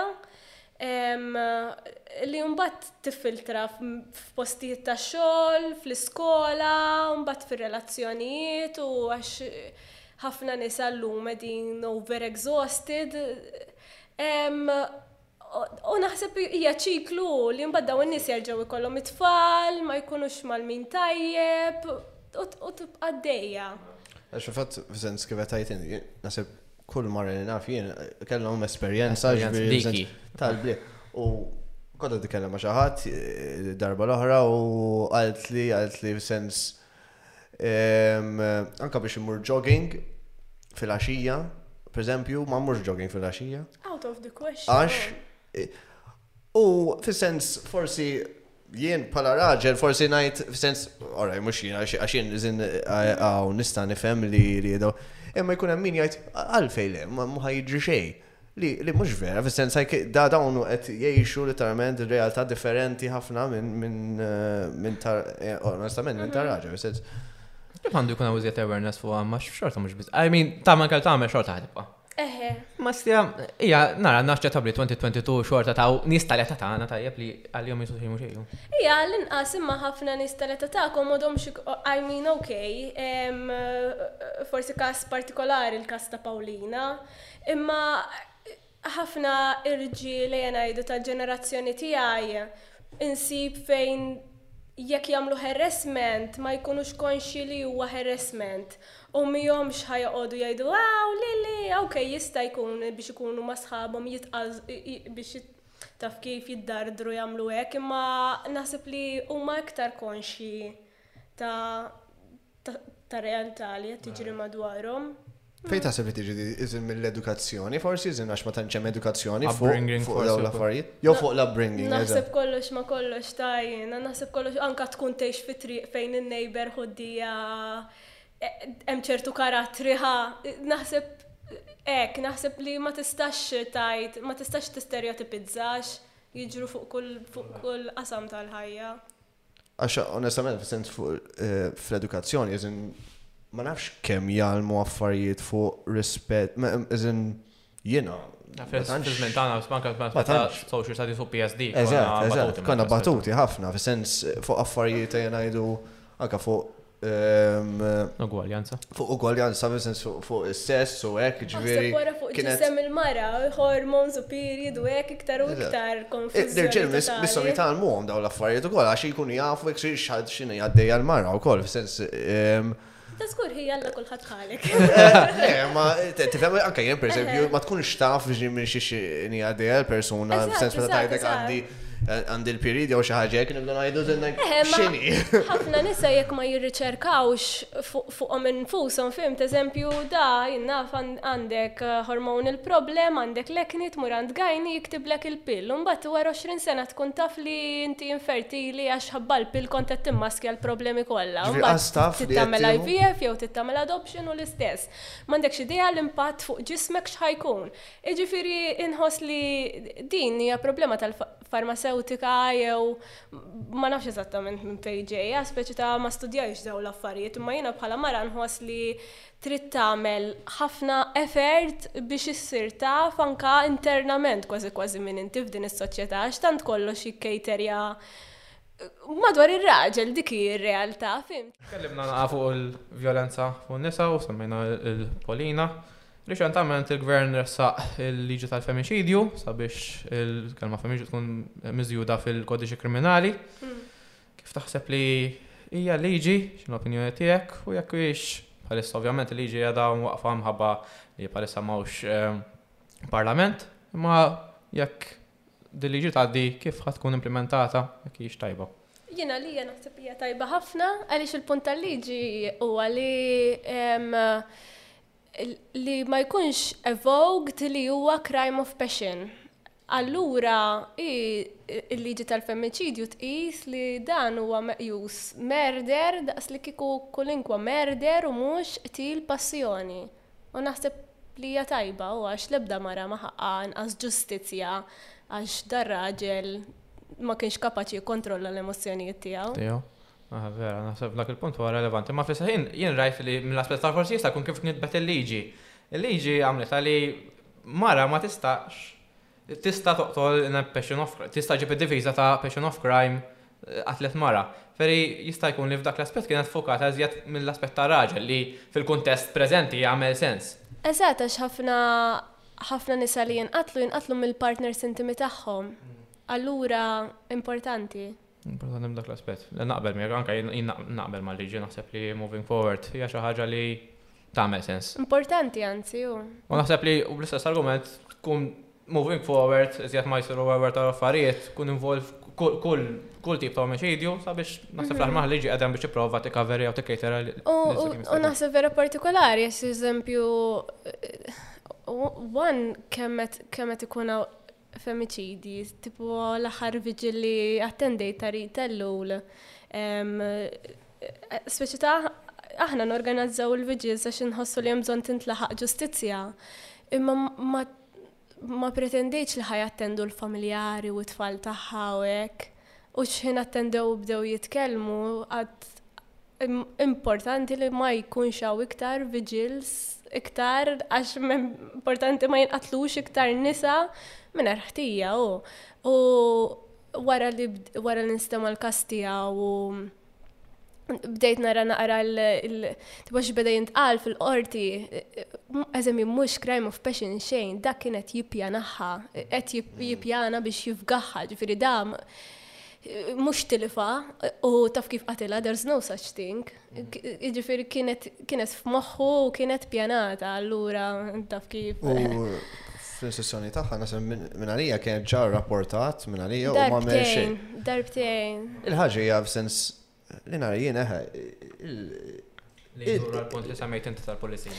[SPEAKER 2] li mbagħad tiffiltra f'postijiet ta' xogħol, fl-iskola, mbagħad fir-relazzjonijiet u għax ħafna nisa llum qegħdin over exhausted. U naħseb hija ċiklu li mbagħad daw in-nies jerġgħu jkollhom it-tfal, ma jkunux mal-min tajjeb u tibqa' dejja.
[SPEAKER 1] Għax fatt f'sens kif qed tajt inti, naħseb kull mara li naf jien kellhom esperjenza ġbiri tal-bliet. U konta titkellem ma' xi ħadd eh, darba l-oħra u għalt li għalt li f'sens Anka biex immur jogging fil-axija, per eżempju, ma mmurx jogging fil-axija.
[SPEAKER 2] Out of the question.
[SPEAKER 1] Għax, u fil-sens forsi jien pala raġel forsi najt fil-sens, oraj, mux jien għax jien zin għaw nista nifem li li jedaw. Imma jkun hemm min jgħid għalfej le, ma ħajġri xejn. Li mhux vera, fis-sens like da dawn qed jgħixu literalment realtà differenti ħafna minn minn ta' eh, onestament minn ta' raġel, fis-sens.
[SPEAKER 3] Kif għandu jkun hawn iżjed awareness fuq għamma xorta mhux biss. I mean, tagħmel kemm tagħmel xorta ħadibqa.
[SPEAKER 2] Eħe.
[SPEAKER 3] Ma stja, hija nara naxxa tabli 2022 xorta ta' nies tal-età tagħna tajjeb li għalihom jisu xejn mhux xejn.
[SPEAKER 2] Ija, l-inqas imma ħafna nies tal-età tagħkom għadhom xi I mean, okay, em, forsi każ partikolari l-każ ta' Pawlina. Imma ħafna irġiel ejja ngħidu tal-ġenerazzjoni tiegħi insib fejn jekk jagħmlu harassment ma jkunux konxji li huwa harassment u mihomx ħa joqogħdu jgħidu aw li li ok jista' jkun biex ikunu ma' sħabhom jitqaż biex taf kif jiddardru jagħmlu hekk imma naħseb li huma iktar konxji ta' ta' realtà li qed tiġri eh. madwarhom.
[SPEAKER 1] Fejn taħseb li tiġi iżin mill-edukazzjoni, forsi iżin għax ma tantx hemm edukazzjoni fuq
[SPEAKER 3] dawn
[SPEAKER 1] l-affarijiet. Jew fuq l-upbringing.
[SPEAKER 2] Naħseb kollox ma kollox tajjin, naħseb kollox anka tkun tgħix fi triq fejn in-neighbor ħoddija e, hemm ċertu karattri ħa, naħseb hekk, naħseb li ma tistax tajt, ma tistax tisterjotipizzax jiġru fuq kull qasam tal-ħajja.
[SPEAKER 1] Għax onestament, fis-sens fuq fl-edukazzjoni, eżin ma nafx kemm jgħalmu affarijiet fuq rispett, eżin jiena.
[SPEAKER 3] Fil-żmien tagħna
[SPEAKER 1] manka
[SPEAKER 3] ta' social studies fuq PSD.
[SPEAKER 1] Eżatt, eżatt, konna batuti ħafna, fis-sens fuq affarijiet jgħidu anke fuq
[SPEAKER 3] Ugwaljanza.
[SPEAKER 1] Fuq ugwaljanza, fil-sens fuq is-sess u hekk, ġifieri.
[SPEAKER 2] Wara fuq ġisem il-mara, hormones u period u hekk iktar u iktar konfużjoni. L-irġiel
[SPEAKER 1] misshom jitgħallmuhom dawn l-affarijiet ukoll għax ikunu jafu jekk x'inhi għaddejja l-mara wkoll, fis-sens.
[SPEAKER 2] Ta' żgur hi Alla kulħadd bħalek.
[SPEAKER 1] Le, ma tifhem anke jien pereżempju ma tkunx taf minn xi x'inhi għaddejja l-persuna, fis-sens meta
[SPEAKER 2] tgħidlek
[SPEAKER 1] għandi Għandi l-piridja u xi ħaġa jekk nibda ngħidu żinnek
[SPEAKER 2] eh,
[SPEAKER 1] x'inhi.
[SPEAKER 2] Ħafna nisa jekk ma jirriċerkawx fuqhom infushom fim, eżempju da jinnaf għandek eh, hormon il-problem, għandek lekni tmur għand gajni jiktiblek il-pill. Mbagħad wara 20 sena tkun taf li inti infertili għax ħabba l-pill kont qed timmaskja l-problemi kollha. Tittamel IVF jew tittamel adoption u l-istess. M'għandekx idea l-impatt fuq ġismek x'ħajkun. Jiġifieri inħoss li din hija problema tal-farmasewtika jew ma nafx eżattament minn fejn ġejja, speċi ta' ma studjajx dawn l-affarijiet, imma jiena bħala mara nħoss li trid tagħmel ħafna effort biex issir taf anke internament kważi kważi min inti f'din is-soċjetà għax tant kollox jikkejterja madwar ir-raġel dik hi r-realtà, fim.
[SPEAKER 3] Tkellimna naqa' fuq il-vjolenza fuq in-nisa u semmejna lil Polina. Riċentament il-Gvern ressaq il-liġi tal-femiċidju sabiex il-kelma femiċidju tkun miżjuda fil-Kodiċi Kriminali. Kif taħseb li hija l-liġi, x'inhu l-opinjoni tiegħek u jekk hiex bħalissa ovvjament il-liġi qiegħda mwaqqfa mħabba li bħalissa m'hawnx parlament, imma jekk dil-liġi tgħaddi kif ħa tkun implimentata jekk hijiex tajba.
[SPEAKER 2] Jien għalija naħseb li hija tajba ħafna għaliex il-punt tal-liġi huwa li li ma jkunx evoked li huwa crime of passion. Allura hi l-liġi tal-femmiċidju tqis li dan huwa meqjus merder daqs li kieku kulinkwa merder u mhux qtil passjoni. U naħseb li hija tajba u għax l-ebda mara ma ħaqqha anqas ġustizzja għax dar raġel ma kienx kapaċi jikkontrolla l-emozzjonijiet tiegħu.
[SPEAKER 3] Tiegħu. Ah, vera, naħseb dak il-punt huwa relevanti. Ma fissa jien jien rajt li mill-aspett tal forsi jista' jkun kif knitbet il-liġi. Il-liġi għamlet li mara ma tistax Tista' toqtol in a passion of crime, tista' ġġib id-difiża ta' passion of crime, qatlet mara. Veri, jista' jkun li f'dak l-aspett kienet ffukata iżjed mill-aspett tar-raġel, li fil-kuntest preżenti jagħmel sens.
[SPEAKER 2] Eżatt, għax ħafna, ħafna nisa li jinqatlu, jinqatlu mill-partners intimi tagħhom. Allura, importanti.
[SPEAKER 3] Importanti b'dak l-aspett. Naqbel miegħek, anke jien naqbel ma' liġi naħseb li moving forward hija xi ħaġa li tagħmel sens.
[SPEAKER 2] Importanti anzi hu.
[SPEAKER 3] U naħseb li u bl-istess argument tkun moving forward iżjed ma jsiru għawar tal-affarijiet tkun involv kull kull tip ta' omiċidju sabiex naħseb l-aħħar ma' liġi qegħdem biex tipprova tikkaverja u tikkejtera.
[SPEAKER 2] U naħseb vera partikolari, eżempju, one kemm qed ikun f'emiċidji, tipo l-aħħar viġil li attendejt ta' Rit Ellul. Speċi ta' aħna norganizzaw il-viġil sa xinħossu li hemm bżonn tintlaħaq ġustizzja, imma ma pretendejtx li ħaj attendu l-familjari u t-tfal tagħha u hekk. U xħin attendew u bdew jitkellmu għad importanti li ma jkunx hawn iktar vigils iktar għax importanti ma jinqatlux iktar nisa minn ħtija u wara li wara l-instema l-kastija u bdejt nara naqra l-tibax beda jintqal fil-qorti, eżemi mux crime of passion xejn, dak kien qed jippjanaħħa, qed jippjana biex jifgaħħa, ġifiri dam mux tilfa u taf kif qatila, there's no such thing. Ġifiri kienet f'moħħu u kienet pjanata, allura taf kif.
[SPEAKER 1] Fl-istituzzjoni tagħha nasem minn għalija kien ġa rapportat minn għalija u ma minn xejn.
[SPEAKER 2] Darbtejn.
[SPEAKER 1] Il-ħaġa hija f'sens li nara jien eħe.
[SPEAKER 3] Il-punt li semmejt inti tal-pulizija.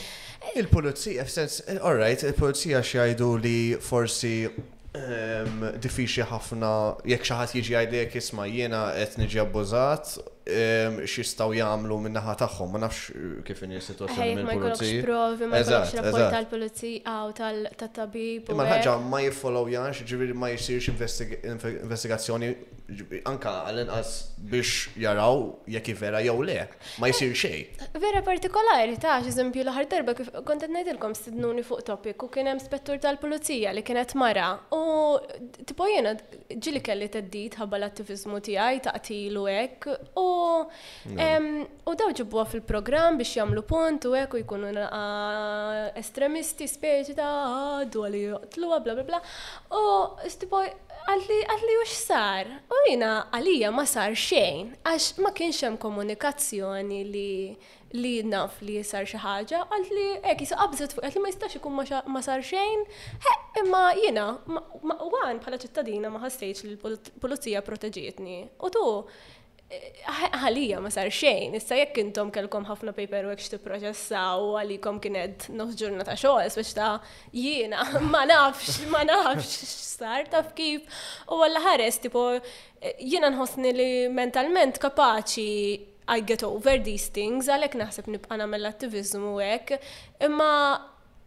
[SPEAKER 1] Il-pulizija f'sens, all right, il-pulizija xjajdu li forsi ehm, diffiċli ħafna jekk xi ħadd jiġi jgħidlek isma' jiena qed niġi abbużat x'jistgħu jagħmlu min-naħa tagħhom. Ma nafx kif inhi s-sitwazzjoni
[SPEAKER 2] mill-pulizija. Ma jkollokx provi, ma jkollokx rapport tal-pulizija u tat-tabib.
[SPEAKER 1] Imma l-ħaġa ma jiffolowjax, ġifieri ma jsirx investigazzjoni anke għall-inqas biex jaraw jekk hi vera jew le. Ma jsir xejn.
[SPEAKER 2] Vera partikolari ta, x'eżempju l-aħħar darba kif kont qed ngħidilkom stidnuni fuq topic u kien hemm spettur tal-pulizija li kienet mara u tipo jiena Ġieli kelli theddid ħabba l-attiviżmu tiegħi ta' qtil u hekk u u daw ġibuha fil-programm biex jagħmlu punt u hekk u jkunu estremisti speċi ta' għadu li joqtluha bla bla bla. U stipo għalli u x'sar. U jiena għalija ma sar xejn għax ma kienx hemm komunikazzjoni li li naf li sar xi ħaġa, għalt li hekk jisa qabżet fuq qed li ma jistax ikun ma sar xejn, imma jiena għan bħala ċittadina ma ħassejtx li l-pulizija proteġietni. U tu għalija ma sar xejn, issa jekk intom kelkom ħafna paper u x'tipproċessaw u għalikom kien qed nofs ġurnata xogħol biex ta' jiena ma nafx, ma nafx x'sar taf kif. U għalla ħares tipo jiena nħossni li mentalment kapaċi I get over these things, għalhekk naħseb nibqa' nagħmel l-attiviżmu u hekk. Imma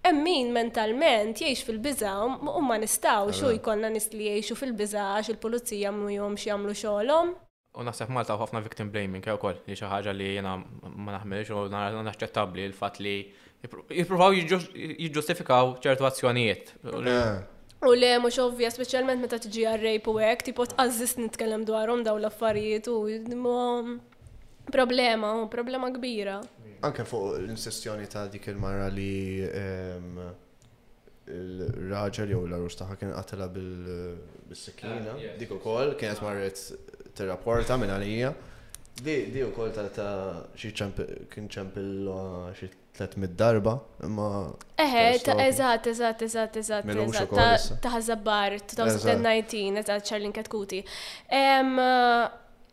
[SPEAKER 2] hemm min mentalment jgħix fil-biża' u ma nistgħux u jkollna nies li jgħixu fil-biża' għax il-pulizija mhumx jagħmlu xogħolhom.
[SPEAKER 3] U naħseb f'Malta hawn ħafna victim blaming wkoll, li xi ħaġa li jiena ma naħmilx u nara naċċettabbli l-fatt li Jippruvaw jiġġustifikaw ċertu azzjonijiet. Eh.
[SPEAKER 2] U le mhux ovvja, speċjalment meta tiġi għar-rejp u hekk, tipo tqażżis nitkellem dwarhom dawn l-affarijiet u problema, problema kbira.
[SPEAKER 1] Anke fuq l-insistjoni ta' dik il-mara li ehm, il-raġel jew l-arus tagħha kien qatilha bil-sikkina, ah, dik ukoll kienet marret tirrapporta minn għalija. Di ukoll ta' ta' xi kien ċempil xi 300 darba, imma.
[SPEAKER 2] Eħe, ta' eżatt, eżatt, eżatt, eżatt, eżatt, ta' ħazabbar, 2019, eżatt, Charlin Katkuti.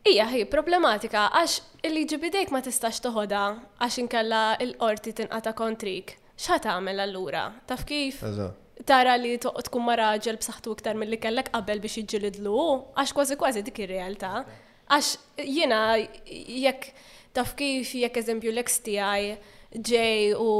[SPEAKER 2] Ija, hi, problematika, għax il-liġi bidejk ma tistax toħoda, għax inkella il-qorti tinqata kontrik. X'ħa tagħmel allura? Taf kif? Eżatt. Tara li toqgħod tkun ma' raġel b'saħħtu iktar milli kellek qabel biex jiġġilidlu hu, għax kważi kważi dik ir-realtà. Għax jiena jekk taf kif jekk eżempju l-ex tiegħi ġej u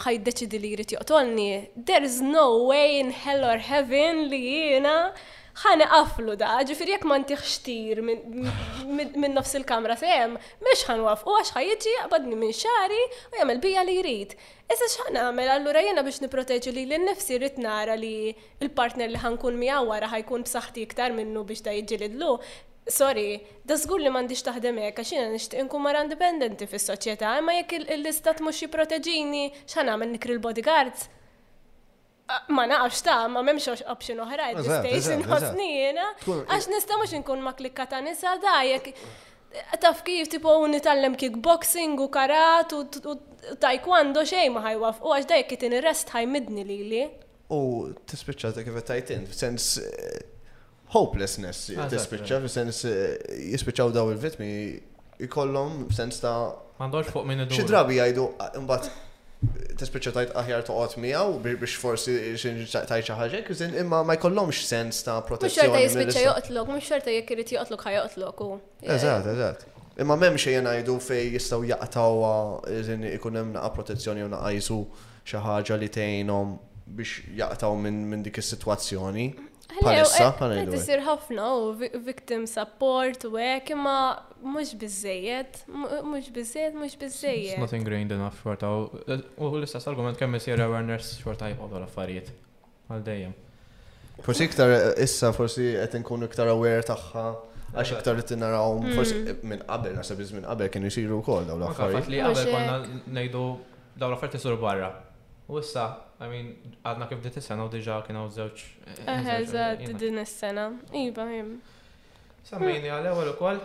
[SPEAKER 2] ħa jiddeċidi li jrid joqtolni, there's no way in hell or heaven li jiena Ħa niqaflu da, ġifieri jekk ma ntiħx tir minn nofs il-kamra sehem, mhux ħa nwafqu għax ħa jiġi jaqbadni minn xagħri u jagħmel bija li jrid. Issa x'ħa nagħmel, allura jiena biex nipproteġi lili nnifsi rrid nara li l-partner li ħa nkun miegħu wara ħa jkun b'saħħti iktar minnu biex da jiġġilidlu. Sorry, da żgur li m'għandhiex taħdem hekk għax jiena nixtieq inkun mara indipendenti fis-soċjetà imma jekk l-Istat mhux jipproteġini x'ħa nagħmel nikri l-bodyguards? Ma nafx ta' ma memx option oħra at this stage inħossni jiena. Għax nista' mhux inkun ma klikka ta' nisa da jekk taf kif tipo nitallem kickboxing u karat u taekwondo xejn ma ħajwaf u għax da jekk itin rest ħajmidni lili.
[SPEAKER 1] U tispiċċa ta' kif tajtint, f'sens hopelessness tispiċċa fis-sens jispiċċaw daw il-vittmi jkollhom sens ta'
[SPEAKER 3] M'għandhomx fuq min idur.
[SPEAKER 1] Xi drabi jgħidu mbagħad tispiċċa tajt aħjar toqgħod miegħu biex forsi tajt xi ħaġa iżin imma ma jkollhomx sens ta' protezzjoni.
[SPEAKER 2] Mhux xorta jispiċċa joqtlok, mhux xorta jekk irid joqtlok ħa joqtlok u.
[SPEAKER 1] Eżatt, eżatt. Imma m'hemm xejn ngħidu fejn jistgħu jaqtgħuha iżin ikun hemm naqa' protezzjoni u naqajsu xi ħaġa li tgħinhom biex jaqtgħu minn dik is-sitwazzjoni. Palissa,
[SPEAKER 2] palissa. Qed isir ħafna u victim support u hekk imma mhux biżejjed, mhux biżejjed, mhux biżejjed.
[SPEAKER 3] It's not ingrained enough xorta u l-istess argument kemm isir awareness xorta jħodu l-affarijiet għal dejjem.
[SPEAKER 1] Forsi iktar issa forsi qed inkunu iktar aware tagħha għax iktar li tinaraw mm. forsi minn qabel naħseb minn qabel kienu jsiru wkoll dawn l-affarijiet.
[SPEAKER 3] Li qabel konna ngħidu dawn l-affarijiet isur barra. U issa, I mean, għadna kif dit is-sena u diġa kien hawn żewġ.
[SPEAKER 2] Eżatt, din is-sena. Iva, jim.
[SPEAKER 3] Semmejni għal ewwel ukoll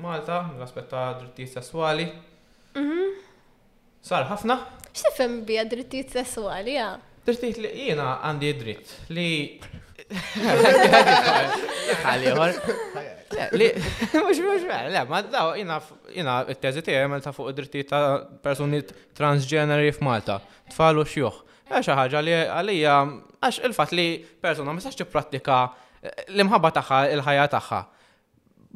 [SPEAKER 3] Malta, l-aspett ta' drittijiet sesswali. Mhm. Sar ħafna.
[SPEAKER 2] X'tifhem bija drittijiet sesswali, ja?
[SPEAKER 3] Drittijiet li jiena għandi dritt li. Ħalliħor. Li, mux, mux, le, ma daw, jina, jina, t-tezi tiegħi ta' fuq id-drittijiet ta' persuni transġeneri f'Malta, tfal u xjuħ. Hija xi ħaġa li għalija għax il-fatt li persuna ma tistax tipprattika l-imħabba tagħha, il-ħajja tagħha.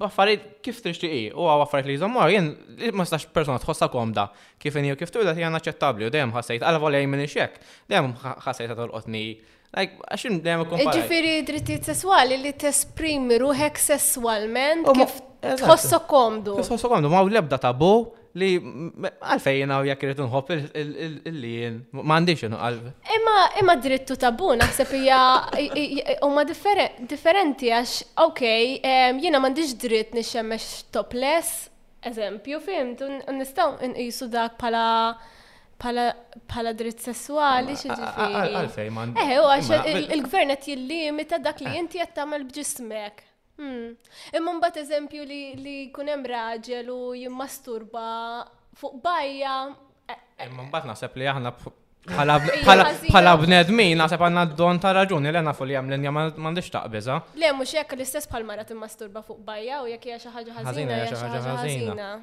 [SPEAKER 3] Affarijiet kif tixtieq hi, u għaw affarijiet li jżommu jien ma tistax persuna tħossha komda kif inhi u kif twieled hija naċċettabbli u dejjem ħassejt għal volej minn ixek, dejjem ħassejtha tolqotni Like, għaxin dejjem ikkomparaj.
[SPEAKER 2] Ġifiri drittijiet sesswali li tesprimi ruħek sesswalment kif tħossok komdu.
[SPEAKER 3] Kif tħossok komdu, ma' lebda tabu li għalfejn għaw jek irrit nħob il-lien, ma' għandix għalb.
[SPEAKER 2] Imma imma drittu tabu naħseb hija huma differenti għax ok, jiena m'għandix dritt nixxemmex topless, eżempju, fimtu, nistgħu nqisu dak bħala Bħala dritt sesswali, xiġifieri.
[SPEAKER 3] Għalfej, man.
[SPEAKER 2] Eħe, u għax il-gvern qed jillimita dak li eh. inti qed tagħmel b'ġismek. Hmm. Imma mbagħad eżempju li jkun hemm raġel u jimmasturba fuq bajja. Eh, eh.
[SPEAKER 3] Imma mbagħad naħseb li aħna bħala bnedmin naħseb għandna d-don ta' raġuni li nafu li hemm linja m'għandix taqbiża.
[SPEAKER 2] Le mhux hekk l-istess bħal mara timmasturba fuq bajja u jekk hija xi ħaġa
[SPEAKER 3] ħażina hija xi ħaġa ħażina.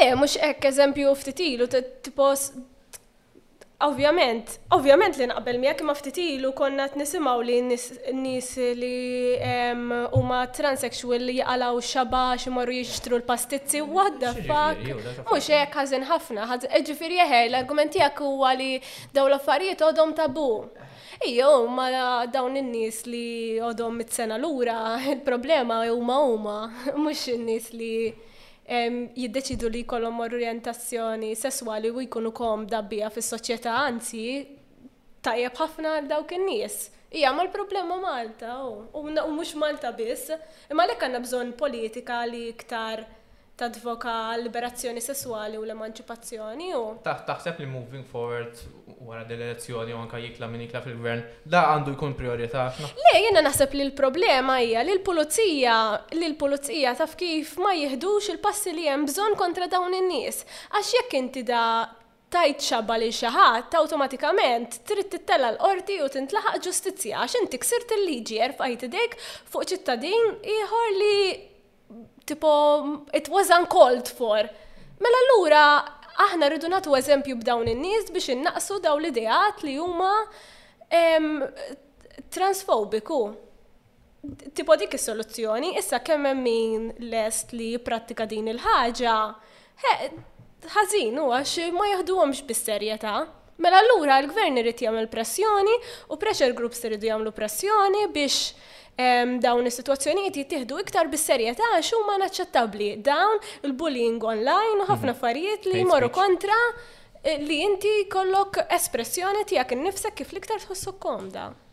[SPEAKER 3] Le, mhux
[SPEAKER 2] hekk eżempju ftit ilu tipos Ovvjament, ovvjament li naqbel miegħek imma ftit ilu konna qed nisimgħu li n-nies li huma transexual li jaqalaw xaba xi morru jixtru l-pastizzi
[SPEAKER 3] waħda fak.
[SPEAKER 2] Mhux hekk ħażin ħafna, ġifieri eħe l-argument tiegħek huwa li dawn l-affarijiet għodhom tabu. Ejja, huma dawn in-nies li għodhom mit-sena lura, il-problema huma huma, mhux in-nies li jiddeċiedu li jkollhom orjentazzjoni sesswali u jkunu komda biha fis-soċjetà, anzi tajjeb ħafna għal dawk in-nies. Ija, ma l-problema Malta, u mhux Malta biss, imma lek għandna bżonn politika li iktar tadvoka l-liberazzjoni sesswali u l-emanċipazzjoni u.
[SPEAKER 3] Taħseb li moving forward wara din l-elezzjoni u anke jitla' min jitla' fil-Gvern, da għandu jkun prijorità ħafna.
[SPEAKER 2] Le, jiena naħseb li l-problema hija li l-Pulizija li l-Pulizija taf kif ma jiħdux il-passi li hemm bżonn kontra dawn in-nies. Għax jekk inti da tgħid xabba lil xi ħadd, awtomatikament trid tittella' l-Qorti u tintlaħaq ġustizzja għax inti ksirt il-liġi, erfqajt idejk fuq ċittadin ieħor li Tipo, it was uncalled for. Mela allura aħna rridu nagħtu eżempju b'dawn in-nies biex innaqsu dawn l-ideat li huma transfobiku. Tipo dik is-soluzzjoni, issa kemm hemm min lest li jipprattika din il-ħaġa, Ħażin hu għax ma jaħduhomx bis-serjetà. Mela allura l-gvern irid jagħmel pressjoni u pressure groups iridu jagħmlu pressjoni biex ehm, dawn is-sitwazzjonijiet jittieħdu iktar bis-serjetà għax huma naċċettabbli dawn il-bullying online u ħafna mhm. affarijiet li jmorru kontra eh, li inti kollok espressjoni tiegħek innifsek kif l-iktar tħossok komda.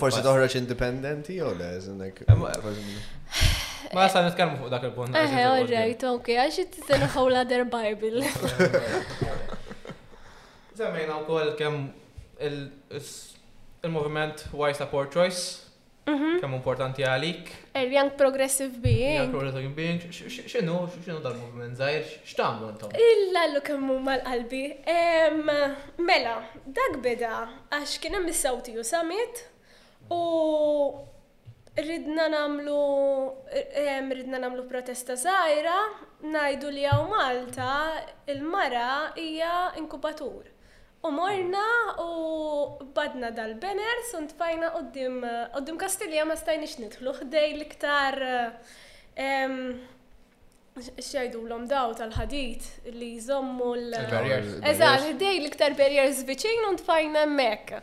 [SPEAKER 1] Forsi toħroġ indipendenti jew le, zinnek.
[SPEAKER 3] Ma sa nitkellmu fuq dak il-punt.
[SPEAKER 2] Eh, all right, ok, għax it is a whole other Bible.
[SPEAKER 3] Semmejna wkoll kemm il-moviment Why Support Choice mhm. kemm importanti għalik.
[SPEAKER 2] Il-Young Progressive Being.
[SPEAKER 3] Young Progressive Being, xinu, xinu dal-movement zaħir, xtamlu intom?
[SPEAKER 2] Illa l-lu kemmu mal-qalbi. Mela, dak beda Għax kien hemm is-SAUTU Summit u ridna nagħmlu ridna nagħmlu protesta żgħira ngħidu li hawn Malta il-mara hija inkubatur. U morna u qbadna dal-banners u ntfajna quddiem quddiem Kastilja ma stajniex nidħlu ħdej l-iktar xejdulhom daw tal-ħadid li jżommu l-
[SPEAKER 3] Il-barriers.
[SPEAKER 2] Eżatt, ħdej l-iktar barriers viċin u ntfajna hemmhekk.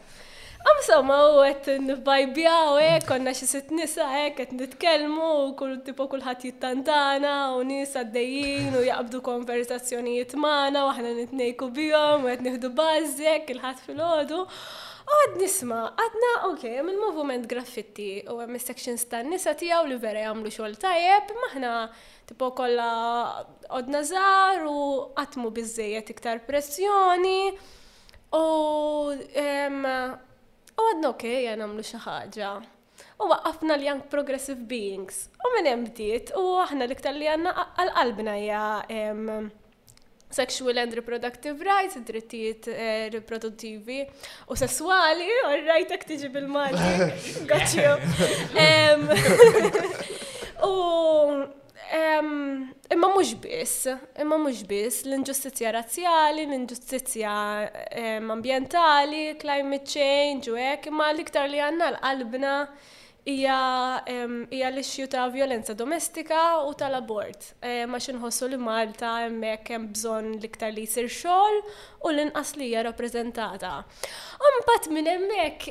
[SPEAKER 2] Insomma, u qed nbajbjaw hekk, konna xi sitt nisa hekk qed nitkellmu u kull tipo kulħadd jittantana u nies għaddejjin u jaqbdu konverżazzjonijiet magħna u aħna nitnejku bihom u qed nieħdu bażżi hekk il-Ħadd filgħodu. Għad nisma', għadna, ok, hemm il-Moviment Graffitti u hemm is-sections tan-nisa tiegħu li vera jagħmlu xogħol tajjeb, imma aħna tipo kollha għodna żgħar u qatt mhu biżżejjed iktar pressjoni u u għadna ok, ejja nagħmlu xi ħaġa. U waqqafna l-Young Progressive Beings. U minn hemm bdiet, u aħna l-iktar li għandna għal qalbna hija sexual and reproductive rights, drittijiet eh, riproduttivi u sesswali, u rajtek tiġi bil-Malti. Gotcha. U Imma mhux biss, imma mhux biss, l-inġustizzja razzjali, l-inġustizzja ambjentali, climate change u hekk, imma l-iktar li għandna l-qalbna hija l-issue ta' violenza domestika u tal-abort. Ma xinħossu li Malta hemmhekk hemm bżonn l-iktar li jsir xogħol u l-inqas li hija rappreżentata. Umbat minn hemmhekk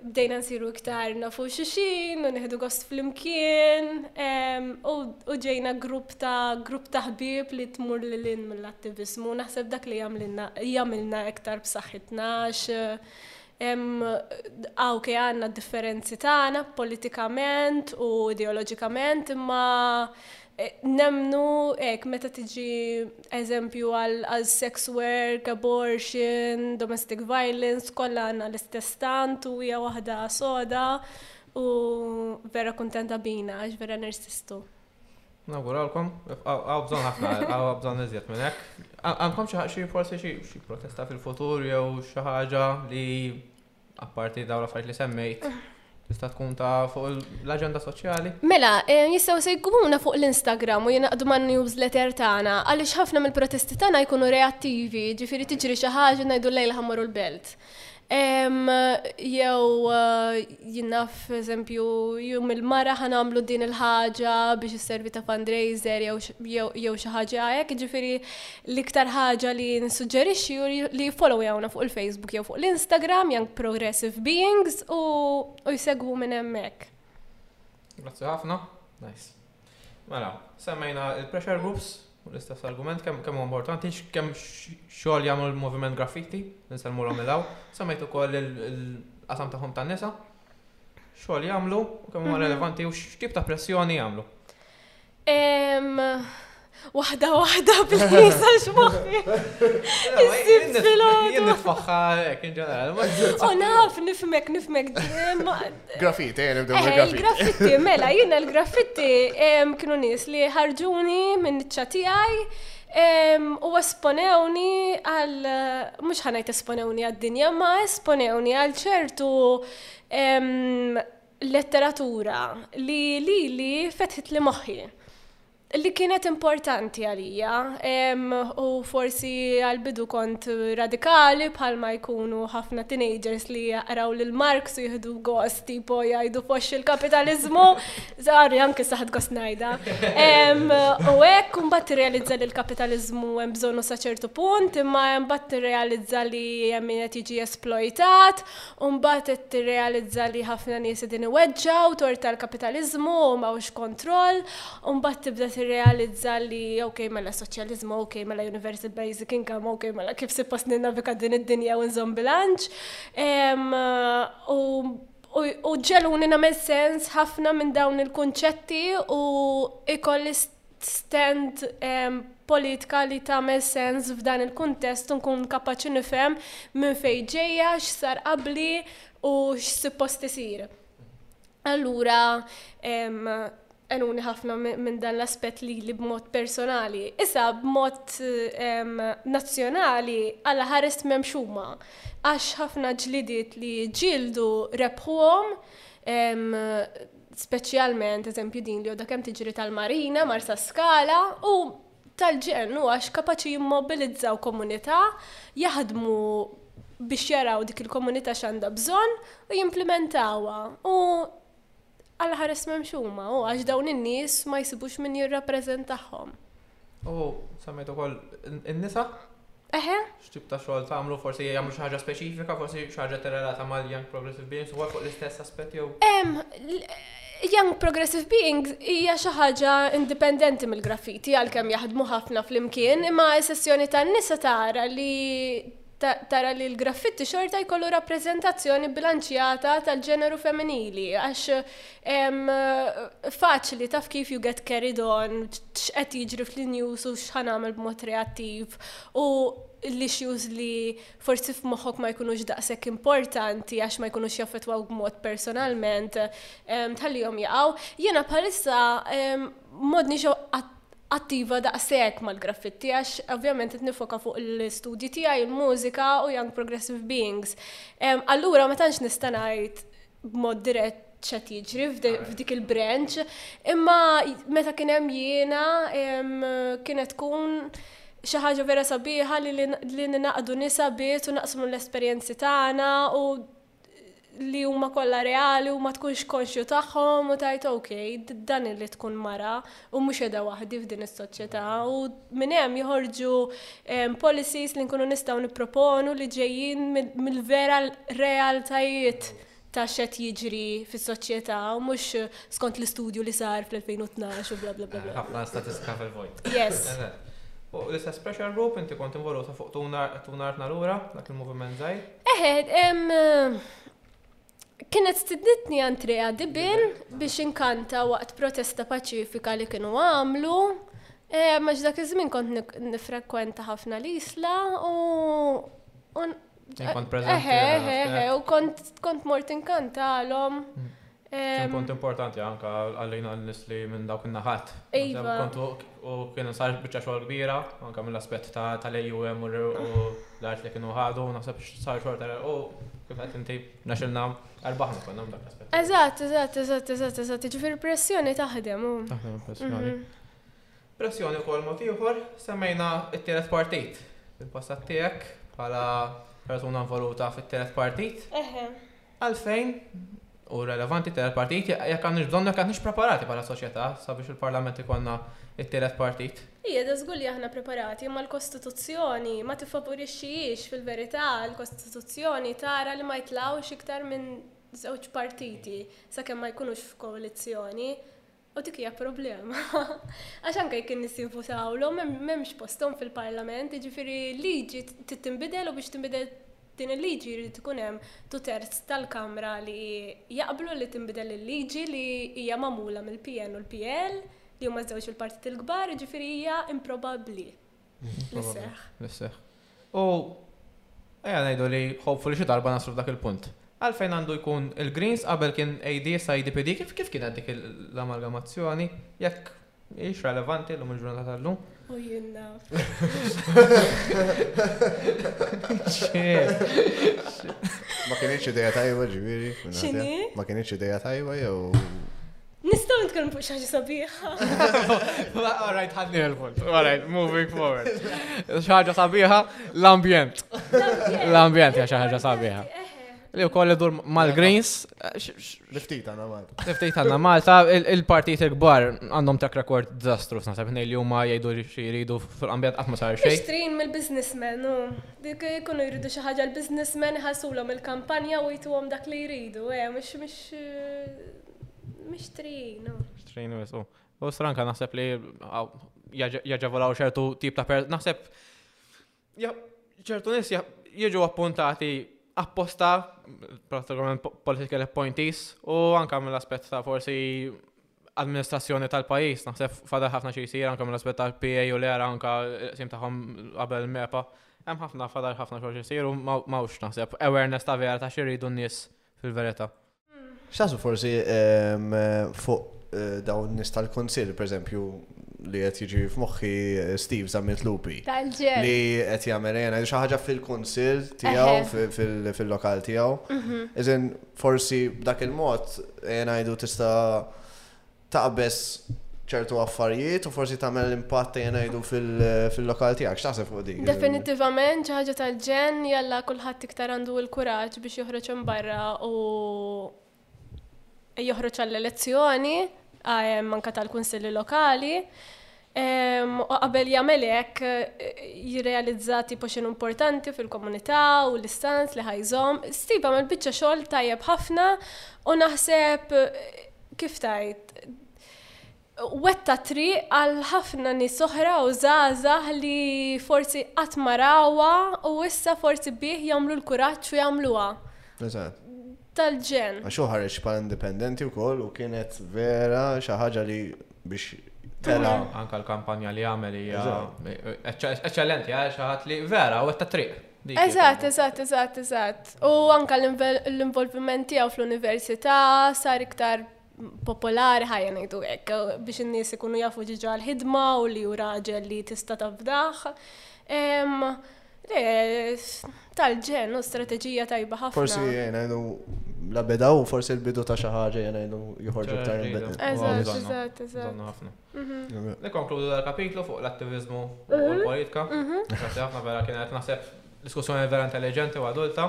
[SPEAKER 2] bdejna nsiru iktar nafu xuxin, u neħdu gost flimkien, u ġejna grupp ta' grupp ta' ħbieb li tmur lil in mill-attiviżmu. Naħseb dak li jagħmilna iktar b'saħħitna għax hawn kien għandna differenzi tagħna politikament u ideoloġikament imma Nemmnu hekk meta tiġi eżempju għal sex work, abortion, domestic violence, kollha għandna l-istess tant u hija waħda soda u vera kuntenta bina għax vera nirsistu.
[SPEAKER 3] Nawguralkom, għaw bżon ħafna, għaw bżon iżjed minn hekk. Għandkom xi forsi xi protesta fil-futur jew xi ħaġa li Apparti dawn l-affarijiet li semmejt, tista' tkun ta' fuq l-aġenda soċjali?
[SPEAKER 2] Mela, eh, jistgħu segwuna fuq l-Instagram u jinaqdu man newsletter tagħna għaliex ħafna mill-protesti tagħna jkunu reattivi, ġifieri tiġri xi ħaġa ngħidu lejla ħammorru l-belt. Jew eh, jinnaf eżempju jum il-mara ħanamlu din il-ħaġa biex isservi ta' fundraiser jew xi ħaġa hekk, ġifieri L-iktar ħaġa li nsuġġerixxi hu li jiffollowjawna fuq il-Facebook jew fuq l-Instagram Young Progressive Beings u jsegwu minn hemmhekk.
[SPEAKER 3] Grazzi ħafna. Nice. Mela, semmejna il-pressure groups, l-istess argument, kemm kemm importanti, kemm xogħol jagħmlu l-moviment graffiti, nsemmu l-għamilaw, semmejtu ukoll il-qasam tagħhom tan-nisa. xogħol jagħmlu u kemm huma mhm. relevanti u x'tip ta' pressjoni jagħmlu.
[SPEAKER 2] Waħda waħda please għax moħħi. Jissib filgħodu.
[SPEAKER 3] Jien nitfaħħa hekk in ġenerali.
[SPEAKER 2] U naf nifmek nifmek.
[SPEAKER 1] Graffiti, jien nibdew
[SPEAKER 2] eh,
[SPEAKER 1] graffiti.
[SPEAKER 2] Graffiti, mela jiena l-graffiti kienu nies li ħarġuni minn iċċa tiegħi U esponewni għal, mhux ħa ngħid esponewni għad-dinja, ma esponewni għal ċertu letteratura li li li fetħit li moħħi li kienet importanti għalija u forsi għal-bidu kont radikali bħalma jkunu ħafna teenagers li jaqraw lil Marx u jihdu gost tipo jgħidu fox il-kapitalizmu Zari, anke saħad gost najda. U hekk kumbat tirrealizza li l-kapitalizmu hemm bżonnu sa ċertu punt, imma hemm bat tirrealizza li hemm min qed jiġi esploitat, u mbagħad qed tirrealizza li ħafna nies qegħdin iweġġaw tort tal-kapitalizmu u m'hawnx kontroll, u mbagħad tibda tirrealizza li ok mela soċjaliżmu, ok mela universal basic income, ok mela kif suppost ninnaviga din id-dinja u nżomm bilanċ. U U ġegħluni nagħmel sens ħafna minn dawn il-kunċetti u ikolli stand politika li tagħmel sens f'dan il-kuntest u nkun kapaċi nifhem minn fejn ġejja, x'sar qabli u x'suppost isir. Allura għenuni ħafna minn dan l-aspett li li b'mod personali. Issa b'mod nazzjonali għalla ħarest memxuma. Għax ħafna ġlidiet li ġildu rebħuhom speċjalment eżempju din li għodha kemm tiġri tal-Marina, Marsa Skala u tal-ġen u għax kapaċi jimmobilizzaw komunità, jaħdmu biex jaraw dik il-komunità x'għandha bżonn u jimplementawha. U Alla ħares memx huma, u għax dawn in-nies ma jsibux min jirrappreżentahom.
[SPEAKER 3] U semmejt ukoll in-nisa?
[SPEAKER 2] Eħe.
[SPEAKER 3] X'tip ta' xogħol tagħmlu forsi jagħmlu xi ħaġa speċifika, forsi xi ħaġa tirrelata mal-Young Progressive Beings ukoll fuq l-istess aspett jew?
[SPEAKER 2] Young Progressive Beings hija xi ħaġa indipendenti mill-graffiti għalkemm jaħdmu ħafna flimkien, imma s-sessjoni tan-nisa tara li tara li l-graffitti xorta jkollu rappreżentazzjoni bbilanċjata tal-ġeneru femminili, għax faċli taf kif you get carried on, x'qed jiġri fl-news u x'ħan għamil b'mod reattiv u l-issues li forsi f'moħħok ma jkunux daqshekk importanti għax ma jkunux jaffetwaw b'mod personalment, tħallihom jaqgħu. Jiena bħalissa modni attiva daqshekk mal-graffitti għax ovvjament qed nifoka fuq l-istudji tiegħi, il-mużika u Young Progressive Beings. Allura ma tantx nista' ngħid b'mod dirett ċet jiġri f'dik il-branch, imma meta kien hemm jiena kienet tkun xi ħaġa vera sabiħa li ninaqdu nisa biss u naqsmu l-esperjenzi tagħna u li huma kollha reali u ma tkunx konxju tagħhom u tajt ok, dan li tkun mara u mhux edha waħdi f'din is-soċjetà u minn hemm joħorġu ehm, policies li nkunu nistgħu nipproponu li ġejjin mill-vera realtajiet ta' xed jiġri fis-soċjetà u mhux skont l-istudju li sar fl-2012 u bla bla bla. Eh,
[SPEAKER 3] ħafna statistika fil-vojt.
[SPEAKER 2] Yes. Eh, eh.
[SPEAKER 3] U l-istess pressure group inti kont involuta fuq tunar tunar nalura dak il-moviment żgħir.
[SPEAKER 2] Eħe, kienet stidnitni Andrea Dibin biex inkanta waqt protesta paċifika li kienu għamlu. E, maġ dak iż-żmien kont nifrekwenta ħafna l-isla u.
[SPEAKER 3] Kont prezenti.
[SPEAKER 2] Eħe, eħe, u kont mort inkantalhom.
[SPEAKER 3] Mm.
[SPEAKER 2] Kien
[SPEAKER 3] punt importanti anke għalina n-nies li minn dawk in-naħat.
[SPEAKER 2] Iva.
[SPEAKER 3] Kontu u kien sar biċċa xogħol kbira anke mill-aspett tal-AUM u l-art li kienu ħadu, naħseb sar xogħol ta' u kif qed inti naxilna erbaħna konna dak l-aspett.
[SPEAKER 2] Eżatt, eżatt, eżatt, eżatt, eżatt, ġifier pressjoni taħdem.
[SPEAKER 3] Taħdem
[SPEAKER 2] pressjoni.
[SPEAKER 3] Pressjoni wkoll mod ieħor semmejna t-tielet partit fil-passat tiegħek bħala persuna involuta fit-tielet partit.
[SPEAKER 2] Eħe.
[SPEAKER 3] Għalfejn hu relevanti t-tielet partit jekk għandniex bżonnu, jekk aħniex preparati bħala soċjetà sabiex fil-Parlament ikollna t-tielet partit?
[SPEAKER 2] Iva, da żgur li aħna preparati, imma l-Kostituzzjoni ma tiffavurixxihiex, fil-verità l-Kostituzzjoni tara li ma jitlgħux iktar minn żewġ partiti sakemm ma jkunux f'koalizzjoni. U dik hija problema. Għax anke jekk in-nies jinfusha għawlhom, m'hemmx posthom fil-Parlament, jiġifieri liġi trid tinbidel u biex tinbidel din il-liġi jrid ikun hemm two thirds tal-Kamra li jaqblu li tinbidel il-liġi li hija magħmula mill-PN u l-PL li huma ż-żewġ il-partiti l-kbar, jiġifieri hija improbabbli.
[SPEAKER 3] L-seħ. U Eja najdu li hopefully xi darba naslu f'dak il-punt. Għalfejn għandu jkun il-Greens qabel kien AD sa IDPD kif kif kienet dik l-amalgamazzjoni jekk hix relevanti l-lum il-ġurnata tal-lum.
[SPEAKER 2] U jien naf.
[SPEAKER 1] Ma kienx ideja tajba ġifieri.
[SPEAKER 2] X'inhi?
[SPEAKER 1] Ma kienx ideja tajba jew
[SPEAKER 2] Nistaw nitkellmu fuq xaġi sabiħa.
[SPEAKER 3] All right, ħadni il-punt. All right, moving forward. Xaġa sabiħa, l-ambjent. L-ambjent ja xaġa sabiħa. Li u koll dur mal-Greens.
[SPEAKER 1] Niftit għanna Malta.
[SPEAKER 3] Niftit għanna Malta, il-partijiet il-gbar għandhom track record dizastru, naħseb nej li huma jgħidu li jridu fil-ambjent qatt ma sar xejn.
[SPEAKER 2] Ixtrin mill-businessmen, u dik jkunu jridu xi ħaġa l-businessmen ħasulhom il-kampanja u jtuhom dak li jridu, eh, mhux Mixtrijin, u.
[SPEAKER 3] Mixtrijin, u. U stranka naħseb li jaġavolaw ċertu tip ta' per. Naħseb. ċertu nis jieġu appuntati apposta, pratikament political appointees, u anka mill aspett ta' forsi amministrazzjoni tal-pajis, naħseb fada ħafna xie jisir, anka mill aspett tal-PA u l-era, anka sim taħħom qabel mepa. Hemm ħafna fada ħafna xogħol jisir u mawx naħseb awareness ta' vera ta' xirridu n-nies fil-verità.
[SPEAKER 1] X'taħsbu forsi fuq dawn nies tal-Kunsill, pereżempju, li qed jiġi f'moħħi Steve Zammit Lupi.
[SPEAKER 2] Tal-ġer.
[SPEAKER 1] Li qed jagħmel jena xi ħaġa fil-kunsill tiegħu fil-lokal tiegħu. Mhm. Iżin forsi b'dak il-mod jena jdu tista' taqbeż ċertu affarijiet u forsi tagħmel impatt ejja ngħidu fil-lokal tiegħek. X'taħseb fuq dik?
[SPEAKER 2] Definitivament xi ħaġa tal-ġen jalla kulħadd iktar għandu l-kuraġġ biex joħroġ imbarra u joħroġ għall-elezzjoni manka tal-kunsilli lokali. U qabel jagħmel hekk, jirrealizza tipo x'inhu importanti fil-komunità u l-istanz li ħajżhom. Steve għamel biċċa xogħol tajjeb ħafna u naħseb kif tajt wetta tri għal ħafna nies oħra u żgħażagħ li forsi qatt ma rawha u issa forsi bih jagħmlu l-kuraġġ u jagħmluha.
[SPEAKER 1] Eżatt.
[SPEAKER 2] tal-ġenn.
[SPEAKER 1] Għax hu ħareġ bħala indipendenti wkoll u kienet vera xi ħaġa li biex tela.
[SPEAKER 3] Anke l-kampanja li għamel hija eċċellenti għal xi ħadd li vera u ta' triq.
[SPEAKER 2] Eżatt, eżatt, eżatt, eżatt. U anke l-involviment tiegħu fl-università sar iktar popolari ħajja ngħidu hekk biex in-nies ikunu jafu ġiġa l-ħidma u li hu raġel li tista' tafdaħ. Tal-ġen u strateġija tajba ħafna.
[SPEAKER 1] Forsi ngħidu la beda u forsi l-bidu ta' xi ħaġa ngħidu joħorġu
[SPEAKER 3] aktar
[SPEAKER 1] il-bidu.
[SPEAKER 2] Eżatt, eżatt, eżatt.
[SPEAKER 3] ħafna.
[SPEAKER 2] Mhm.
[SPEAKER 3] Nikkonkludu dal-kapitlu fuq l-attiviżmu u l-politika. Mhm. Grazzi ħafna vera kienet naħseb diskussjoni vera intelliġenti u adulta.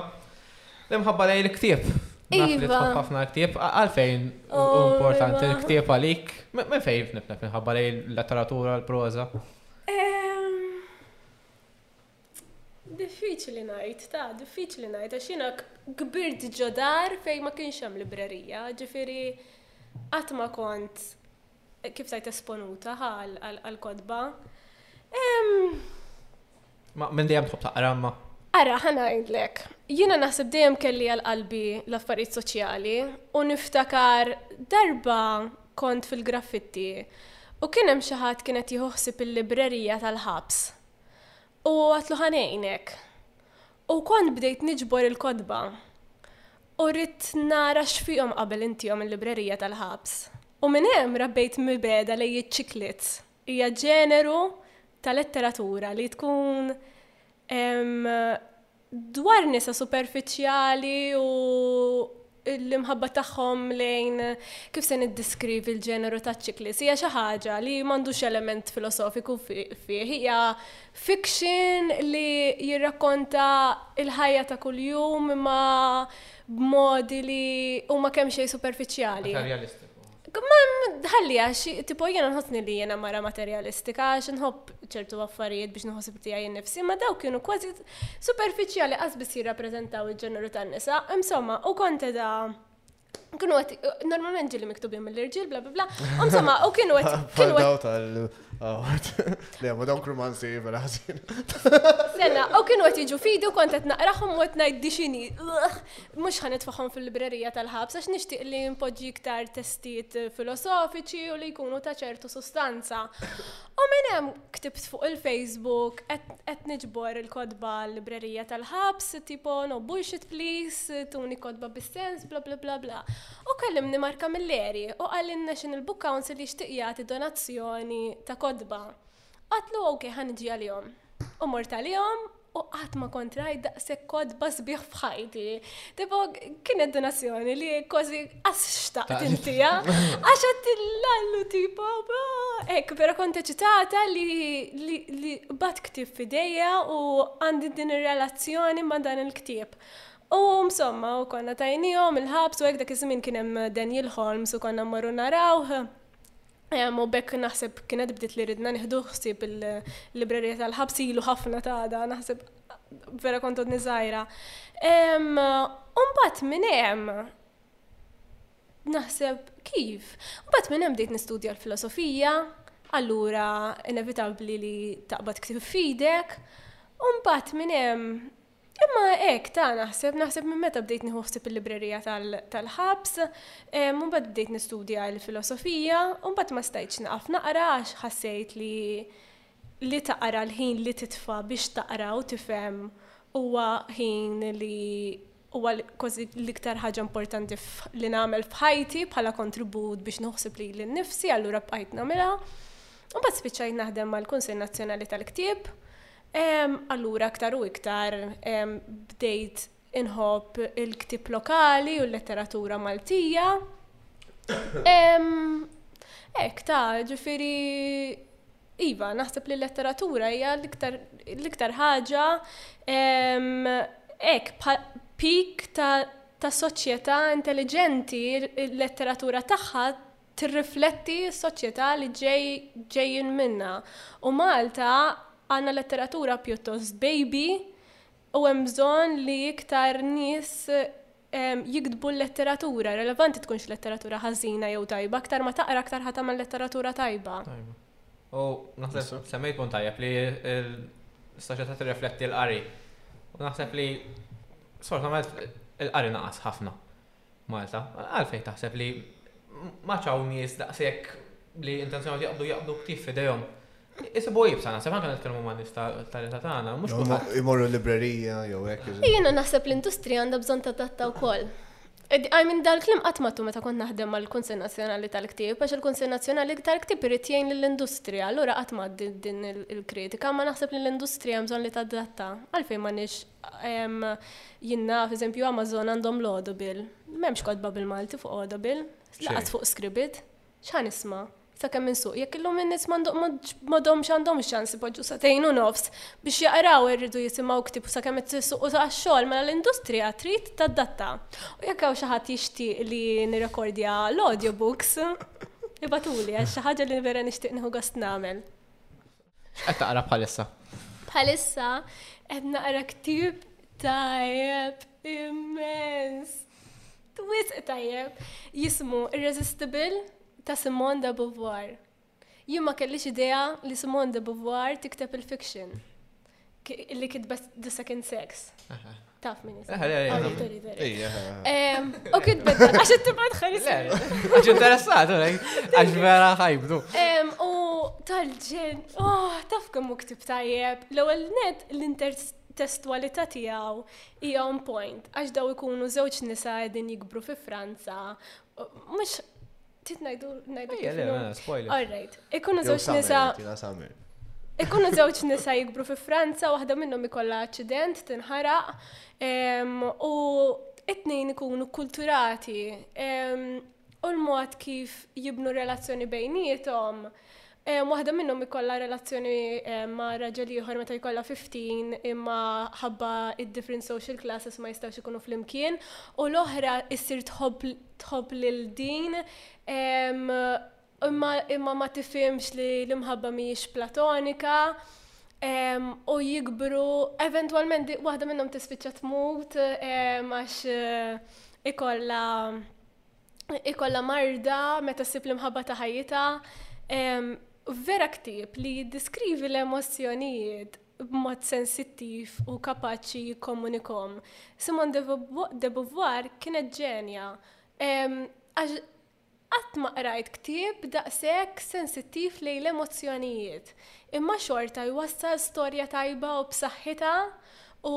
[SPEAKER 3] L-imħabba lej il-ktieb. Naf li tħobb ħafna l-ktieb, għalfejn importanti l-ktieb għalik, minn fejn nifnek minħabba lej l-letteratura, l-proza?
[SPEAKER 2] Diffiċli ngħid, ta' diffiċli ngħid għax jiena kbirt ġodar fejn ma kienx hemm librerija, ġifieri qatt ma kont kif tajt esponuta għal-kodba.
[SPEAKER 3] Ma minn dejjem tħobb taqra ma.
[SPEAKER 2] Ara, ħana għidlek, jina naħseb dejjem kelli għal-qalbi l-affarijiet soċjali u niftakar darba kont fil-graffitti u kien hemm xi ħadd kien qed jieħu ħsieb il-librerija tal-ħabs. U għatlu ħanejnek. U kont bdejt niġbor il-kotba u ridt nara x'fihom qabel intihom il-librerija tal-ħabs. U minn hemm rabbejt mibegħda lejn iċ-ċikliet. Hija ġeneru ta' letteratura li tkun dwar nisa superfiċjali u l-imħabba tagħhom lejn kif se niddeskrivi l-ġeneru taċ-ċiklis hija xi ħaġa li m'għandux element filosofiku fih, hija fiction li jirrakkonta l-ħajja ta' kuljum imma b'modi li huma kemm xejn superfiċjali.
[SPEAKER 3] Aktar realistiku.
[SPEAKER 2] Ma ħalli għax, tipo jena nħossni li jena mara materialistika, għax nħobb ċertu affarijiet biex nħossib tijaj nifsi, ma daw kienu kważi superficiali għazbis jirrapprezentaw il-ġeneru tan nisa Insomma, u konta da kienu għet, normalment ġili miktubin mill-irġil, bla bla bla, insomma, u kienu għet. Kienu
[SPEAKER 1] għet. Le, ma dawk romanzi vera ħażin.
[SPEAKER 2] Sena, u kienu għet jiġu fidi u kont qed naqraħom u qed ngħid dixini. Mhux ħan nitfaħhom fil-librerija tal-ħabs għax nixtieq li npoġġi iktar testijiet filosofiċi u li jkunu ta' ċertu sustanza. U minn hemm ktibt fuq il-Facebook qed niġbor il-kodba l-librerija tal-ħabs, tipo no bullshit please, tuni kodba bis-sens, bla bla bla bla. U kellimni Mark Camilleri u qal li n-National Book Council jixtieq jagħti donazzjoni ta' kotba. Għadtlu ok ħa niġi għalihom. U mort għalihom u qatt ma kont rajt daqshekk kotba sbieħ f'ħajti. Tipo kienet donazzjoni li kważi qas xtaqt intija. Għax għad l-allu tipo Ek, pero kont eċitata li bat ktib fidejja u għandi din ir-relazzjoni ma' dan il-ktib. U msomma, u konna tajniehom il-ħabs u hekk dak iż-żmien kien hemm Daniel Holmes u konna mmorru narawh. U bekk naħseb kienet bdiet li ridna nieħdu ħsieb il-librerija tal-ħabs ilu ħafna ta' da, naħseb vera kont għodni żgħira. U mbagħad minn hemm naħseb kif? Mbagħad minn hemm bdejt nistudja l-filosofija, allura inevitabbli li taqbad ktib f'idek, u mbagħad minn hemm Imma hekk ta' naħseb, naħseb minn meta bdejt nieħu ħsieb il-librerija tal-ħabs, mbagħad bdejt nistudja l-filosofija, u mbagħad ma stajtx naqaf naqra għax ħassejt li li taqra l-ħin li titfa' biex taqra u tifhem huwa ħin li huwa kważi l-iktar ħaġa importanti li nagħmel f'ħajti bħala kontribut biex nieħu ħsieb lili nnifsi, allura bqajt nagħmilha. Mbagħad spiċċajt naħdem mal-Kunsill Nazzjonali tal-Ktieb Allura aktar u iktar bdejt inħobb il-ktib lokali u l-letteratura Maltija. Ek, ta' ġifiri, Iva, naħseb li l-letteratura hija l-iktar ħaġa ek, pik ta' soċjetà intelligenti, l-letteratura tagħha tirrifletti s-soċjetà li ġej ġejjin minnha. U Malta għandna letteratura pjuttost baby u hemm bżonn li iktar nies ehm, jiktbu l-letteratura, relevanti tkunx letteratura ħażina jew tajba, aktar ma taqra aktar ħa tagħmel letteratura tajba.
[SPEAKER 3] U naħseb semmejt punt tajjeb li s-soċjetà tirrifletti l-qari. U naħseb li sfortunatament il-qari naqas ħafna. Malta. Għalfejn taħseb li ma hax hawn nies daqshekk li intenzjonament jaqbdu jaqbdu ktieb f'idejhom? Isibuha iebsa naħseb anke nitkellmu ma' nies tal-età tagħna, mhux kulħadd.
[SPEAKER 1] Imorru l-librerija jew hekk.
[SPEAKER 2] Jiena naħseb l-industrija għandha bżonn tadatta wkoll. I mean dal-kliem qatt m'għadtu meta kont naħdem mal-Kunsill Nazzjonali tal-Ktieb għax il-Kunsill Nazzjonali tal-Ktieb irid jgħin lill-industrija, allura qatt m'għadt din il-kritika, imma naħseb li l-industrija hemm bżonn li tadatta. Għalfejn m'għandniex Jinnaf, eżempju, Amazon għandhom l-Audible. Memx kodba bil-Malti fuq Audible, laqas fuq Scribid. ċan isma? Sa kemm insuq, jekk illum in-nies madhom x'għandhom xans ipoġġu sa tejnu nofs biex jaqraw irridu jisimgħu ktib sa kemm qed u ta' xogħol mela l-industrija trid tadatta. U jekk hawn xi ħadd jixtieq li nirrekordja l-audiobooks, ibatuli għax xi ħaġa li vera nixtieq nieħu gost nagħmel.
[SPEAKER 3] X'qed taqra bħalissa?
[SPEAKER 2] Bħalissa qed naqra ktieb tajjeb immens. Twis tajjeb. Jismu Irresistible ta' Simone de Beauvoir. Jien ma kellix idea li Simone de Beauvoir tikteb il-fiction. Illi kitbet The Second Sex. Taf minni. U kitbet, għax it-tibad ħaris.
[SPEAKER 3] Għax interessat, għax vera ħajbdu.
[SPEAKER 2] U tal-ġen, oh, taf kemm uktib tajjeb. L-ewwel net l-intertestualità tiegħu hija on point għax daw ikunu żewġ nisa qegħdin jikbru fi Franza. Mhux Tit najdu, najdu.
[SPEAKER 3] Ejja, le, mela, spoiler.
[SPEAKER 2] All right. Ikunu zewċ nisa. Ikunu zewċ nisa jikbru fi Franza, waħda minnhom ikolla aċċident, tinħaraq, u it-tnejn ikunu kulturati. U l-mod kif jibnu relazzjoni bejnietom, Waħda minnhom ikollha relazzjoni ma' raġel ieħor meta jkollha 15 imma ħabba id-different social classes ma jistgħux ikunu flimkien u l-oħra issir tħobb lil din imma imma ma tifhimx li l-imħabba mhijiex platonika u jikbru eventwalment waħda minnhom tispiċċa tmut għax ikollha ikolla marda meta ssib l-imħabba ta' ħajjita. Vera ktib li jiddiskrivi l-emozzjonijiet b'mod sensittiv u kapaċi jikkomunikom. Simon de Beauvoir kienet ġenja. Għax qatt ma qrajt ktieb daqshekk sensittiv lejn l-emozzjonijiet. Imma xorta jwassal storja tajba u b'saħħitha u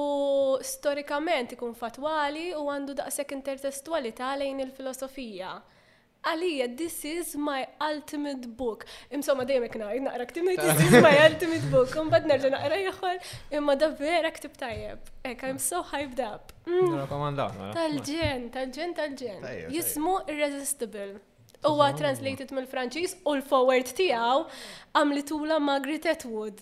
[SPEAKER 2] storikament ikun fattwali u għandu daqshekk intertestwalità lejn il-filosofija. Għalija this is my ultimate book. Insomma dejjem hekk ngħid naqra ktib ngħid this is my ultimate book. Imbagħad nerġa' naqra ieħor imma da vera ktib tajjeb. Ek I'm so hyped up.
[SPEAKER 3] Mm. Mela.
[SPEAKER 2] Tal-ġen, tal-ġen, tal-ġen. Jismu Irresistible. Huwa translated mill-Franċiż u l-forward tiegħu għamlitula Margaret Atwood.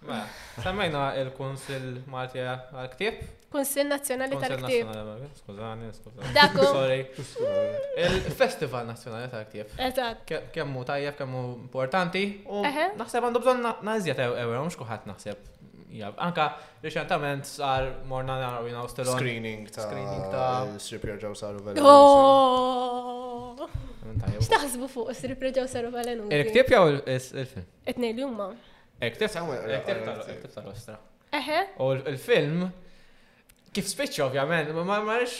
[SPEAKER 1] Mela,
[SPEAKER 3] semmejna il-Kunsill Malti għal-Ktieb.
[SPEAKER 2] Kunsill Nazzjonali tal-Ktieb.
[SPEAKER 3] Skużani, skużani.
[SPEAKER 2] Daku.
[SPEAKER 3] Sorry. Il-Festival Nazzjonali tal-Ktieb.
[SPEAKER 2] Eżatt.
[SPEAKER 3] Kemmu tajjeb, kemmu importanti. U naħseb għandu bżonn nażjed ewra, mhux kuħat naħseb. Anka reċentament sar morna naraw jina ustilon.
[SPEAKER 1] Screening ta' screening ta' strip jerġaw saru velen. Oh!
[SPEAKER 2] X'taħsbu fuq strip jerġaw saru velen?
[SPEAKER 3] Il-ktieb jew il-film?
[SPEAKER 2] Etnej li huma.
[SPEAKER 3] Ektib tal-ostra.
[SPEAKER 2] Eħe.
[SPEAKER 3] U l-film, kif spiċċa ovvjament, ma marx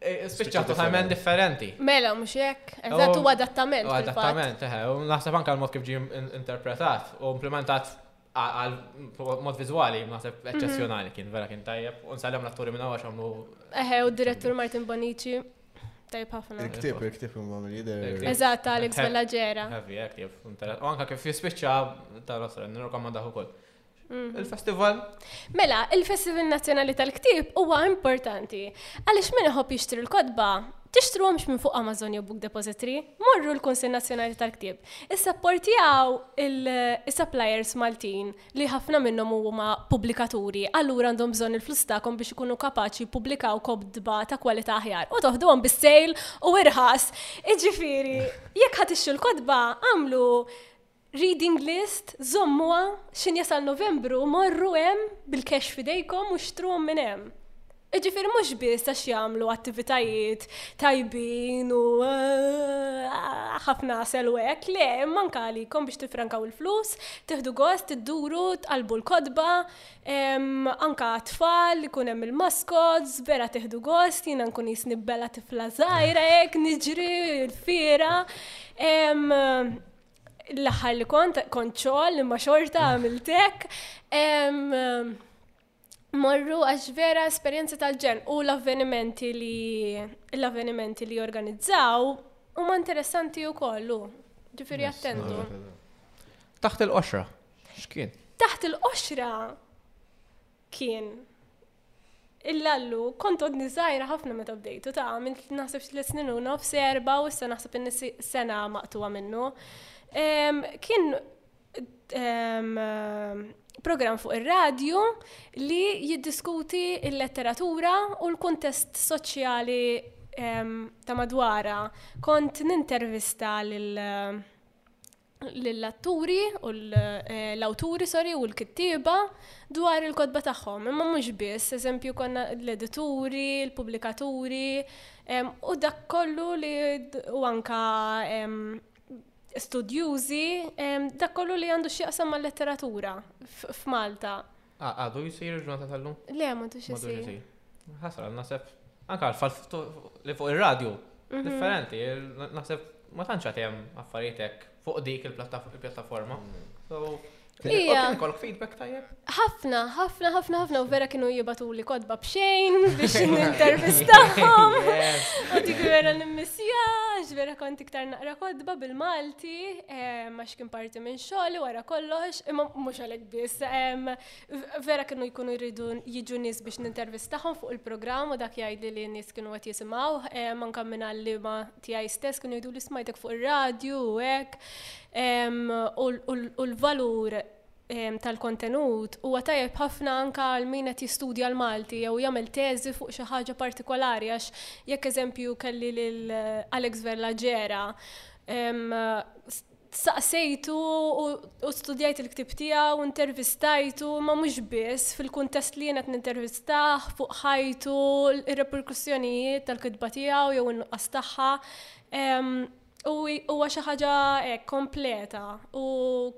[SPEAKER 3] eh, spiċċa totalment differenti.
[SPEAKER 2] Mela, mhux hekk. Eżatt huwa adattament.
[SPEAKER 3] Adattament, eħe. U naħseb anke l-mod kif ġie interpretat u implementat għal mod vizuali, naħseb mhm. eċċezzjonali kien, vera kien tajjeb. U nsallem l-atturi minn għax għamlu.
[SPEAKER 2] Eħe, u direttur Martin Bonici. Tajb ħafna.
[SPEAKER 1] Il-ktib, il-ktib imma
[SPEAKER 2] mill-jider. Eżatt, Alex Bella Ġera.
[SPEAKER 3] Heavy, active. U anka kif jispiċċa tal-osra, nirrakomandaħu kol. Mhm. Il-festival?
[SPEAKER 2] Mela, il-Festival Nazzjonali tal-Ktib huwa importanti. Għaliex min iħobb jixtri l-kodba, tixtru għamx minn fuq Amazon jew Book Depository, morru l-Kunsil Nazzjonali tal-Ktib. Issapportjaw il-suppliers Maltin li ħafna minnhom huma pubblikaturi, allura għandhom bżonn il-flus tagħkom biex ikunu kapaċi jippubblikaw kobdba ta' kwalità aħjar u toħduhom bis-sejl u irħas. Iġifieri, jekk ħad ixxu l-kotba, għamlu reading list, żommuha x'in jasal Novembru, morru hemm bil-cash fidejkom u xtruhom minn hemm. Jiġifieri mhux biss għax jagħmlu attivitajiet tajbin u ħafna għasel u hekk, le, imma anke għalikom biex tifrankaw il-flus, tieħdu gost, tidduru, tqallbu l-kotba, anke għat-tfal, ikun hemm il-maskots, vera tieħdu gost, jiena nkun qisni bela tifla żgħira hekk, niġri l-fiera. L-aħħar li kont, kont xogħol imma xorta għamilt hekk. morru għax vera esperjenza tal-ġen u l-avvenimenti li l-avvenimenti li jorganizzaw u ma interessanti u kollu. Ġifiri attendu.
[SPEAKER 3] Taħt il-qoxra, xkien?
[SPEAKER 2] Taħt il-qoxra kien il-lallu kont odni zaħira ħafna meta bdejtu ta' minn naħseb li snin u nofs erba u issa naħseb in sena maqtuwa minnu. Kien program fuq ir-radju li jiddiskuti il-letteratura u l-kuntest soċjali ta' madwara. Kont nintervista l-atturi u l-awturi, sorry, u l-kittiba dwar il-kodba tagħhom. Imma mhux biss, eżempju konna l-edituri, l-pubblikaturi, u dak kollu li u anka studjużi, dak kollu li għandu x'jaqsam mal-letteratura f'Malta.
[SPEAKER 3] Ah, għadu jisir il-ġurnata tal-lum?
[SPEAKER 2] Le, ma tux jisir.
[SPEAKER 3] Ħasra, nasib, anka għal li fuq il-radio, mhm. differenti, nasib, ma tanċat jem affaritek fuq dik il-pjattaforma. Mhm.
[SPEAKER 2] Ija.
[SPEAKER 3] Kolk feedback tajjeb?
[SPEAKER 2] ħafna, ħafna, ħafna, ħafna, u vera kienu jibatu li kodba bxejn biex n-intervistaħom.
[SPEAKER 3] U
[SPEAKER 2] dik vera n-missjax, vera kont iktar naqra kodba bil-Malti, eh, max kien parti minn xogħol wara kollox, imma mhux għalhekk biss. Vera kienu jkunu jridu jiġu nies biex n-intervistaħom fuq il-programm u dak jgħidli li nies kienu qed jisimgħu, eh, manka minn għallima tiegħi stess kienu jgħidu li smajtek fuq ir-radju u hekk. U l-valur tal-kontenut huwa tajjeb ħafna anka għal min qed jistudja l-Malti jew jagħmel teżi fuq xi ħaġa partikolari għax jekk eżempju kelli lil Alex Verla Ġera Staqsejtu u studjajt il-ktieb tiegħu, intervistajtu, ma mhux biss, fil-kuntest li jien qed nintervistah, fuq ħajtu, ir-reperkussjonijiet tal-kitba tiegħu jew in-nuqqas tagħha. U huwa xi ħaġa hekk kompleta u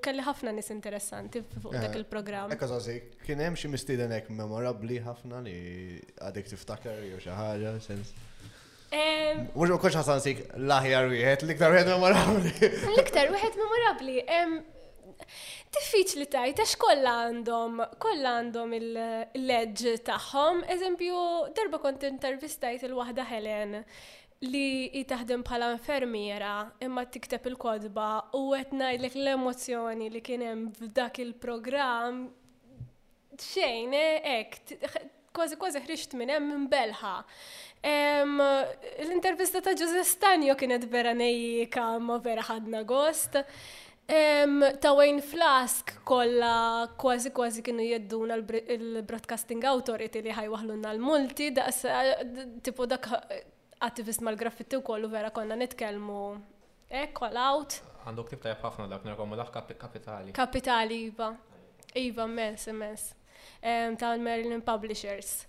[SPEAKER 2] kelli ħafna nies interessanti fuq dak il-programm.
[SPEAKER 1] Hekk għażażi, kien hemm xi mistieden hekk memorabbli ħafna li għadek tiftakar jew xi ħaġa sens?
[SPEAKER 2] Mux
[SPEAKER 1] u kux għasan sik laħjar wieħed, l-iktar wieħed memorabli.
[SPEAKER 2] L-iktar wieħed memorabli. Diffiċ li tajt, għax kolla għandhom, kolla għandhom il-leġ taħħom. Eżempju, darba kont intervistajt il-wahda Helen li i taħdem bħala infermiera imma tikteb il-kodba u għet najdlek l-emozjoni li kienem f'dak il-program xejn, eh, ek, Kważi kważi ħriġt minn hemm imbelħa. L-intervista ta' Ġuże Stanjo kienet vera nejjika ma vera ħadna gost. Ta' Wayne Flask kolla kważi kważi kienu jedduna l-Broadcasting Authority li ħajwaħlunna l-multi, tipo dak attivist mal-graffitti u kollu vera konna nitkelmu Hekk, call out.
[SPEAKER 3] Għandu ktieb tajjeb ħafna dak, nirrekomodah kapitali.
[SPEAKER 2] Kapitali, iva. Iva, immens, immens. Ta' Marilyn Publishers.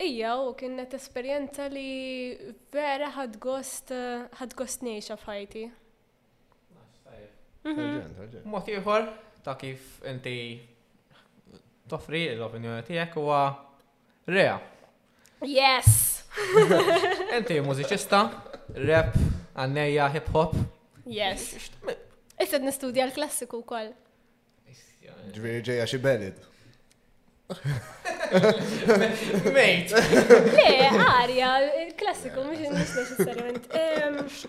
[SPEAKER 2] Ija, u kienet esperjenza li vera ħad gost ħad gost ngħixha f'ħajti.
[SPEAKER 1] Mhm.
[SPEAKER 3] Mod ieħor ta' kif inti toffri l-opinjoni tiegħek huwa Rea.
[SPEAKER 2] Yes!
[SPEAKER 3] Enti mużiċista, rap, għanneja, hip hop.
[SPEAKER 2] Yes. Issa nistudja l-klassiku wkoll.
[SPEAKER 1] Ġviri ġeja xi belid.
[SPEAKER 3] Mejt.
[SPEAKER 2] Le, arja, klassiku, mux necessarjament.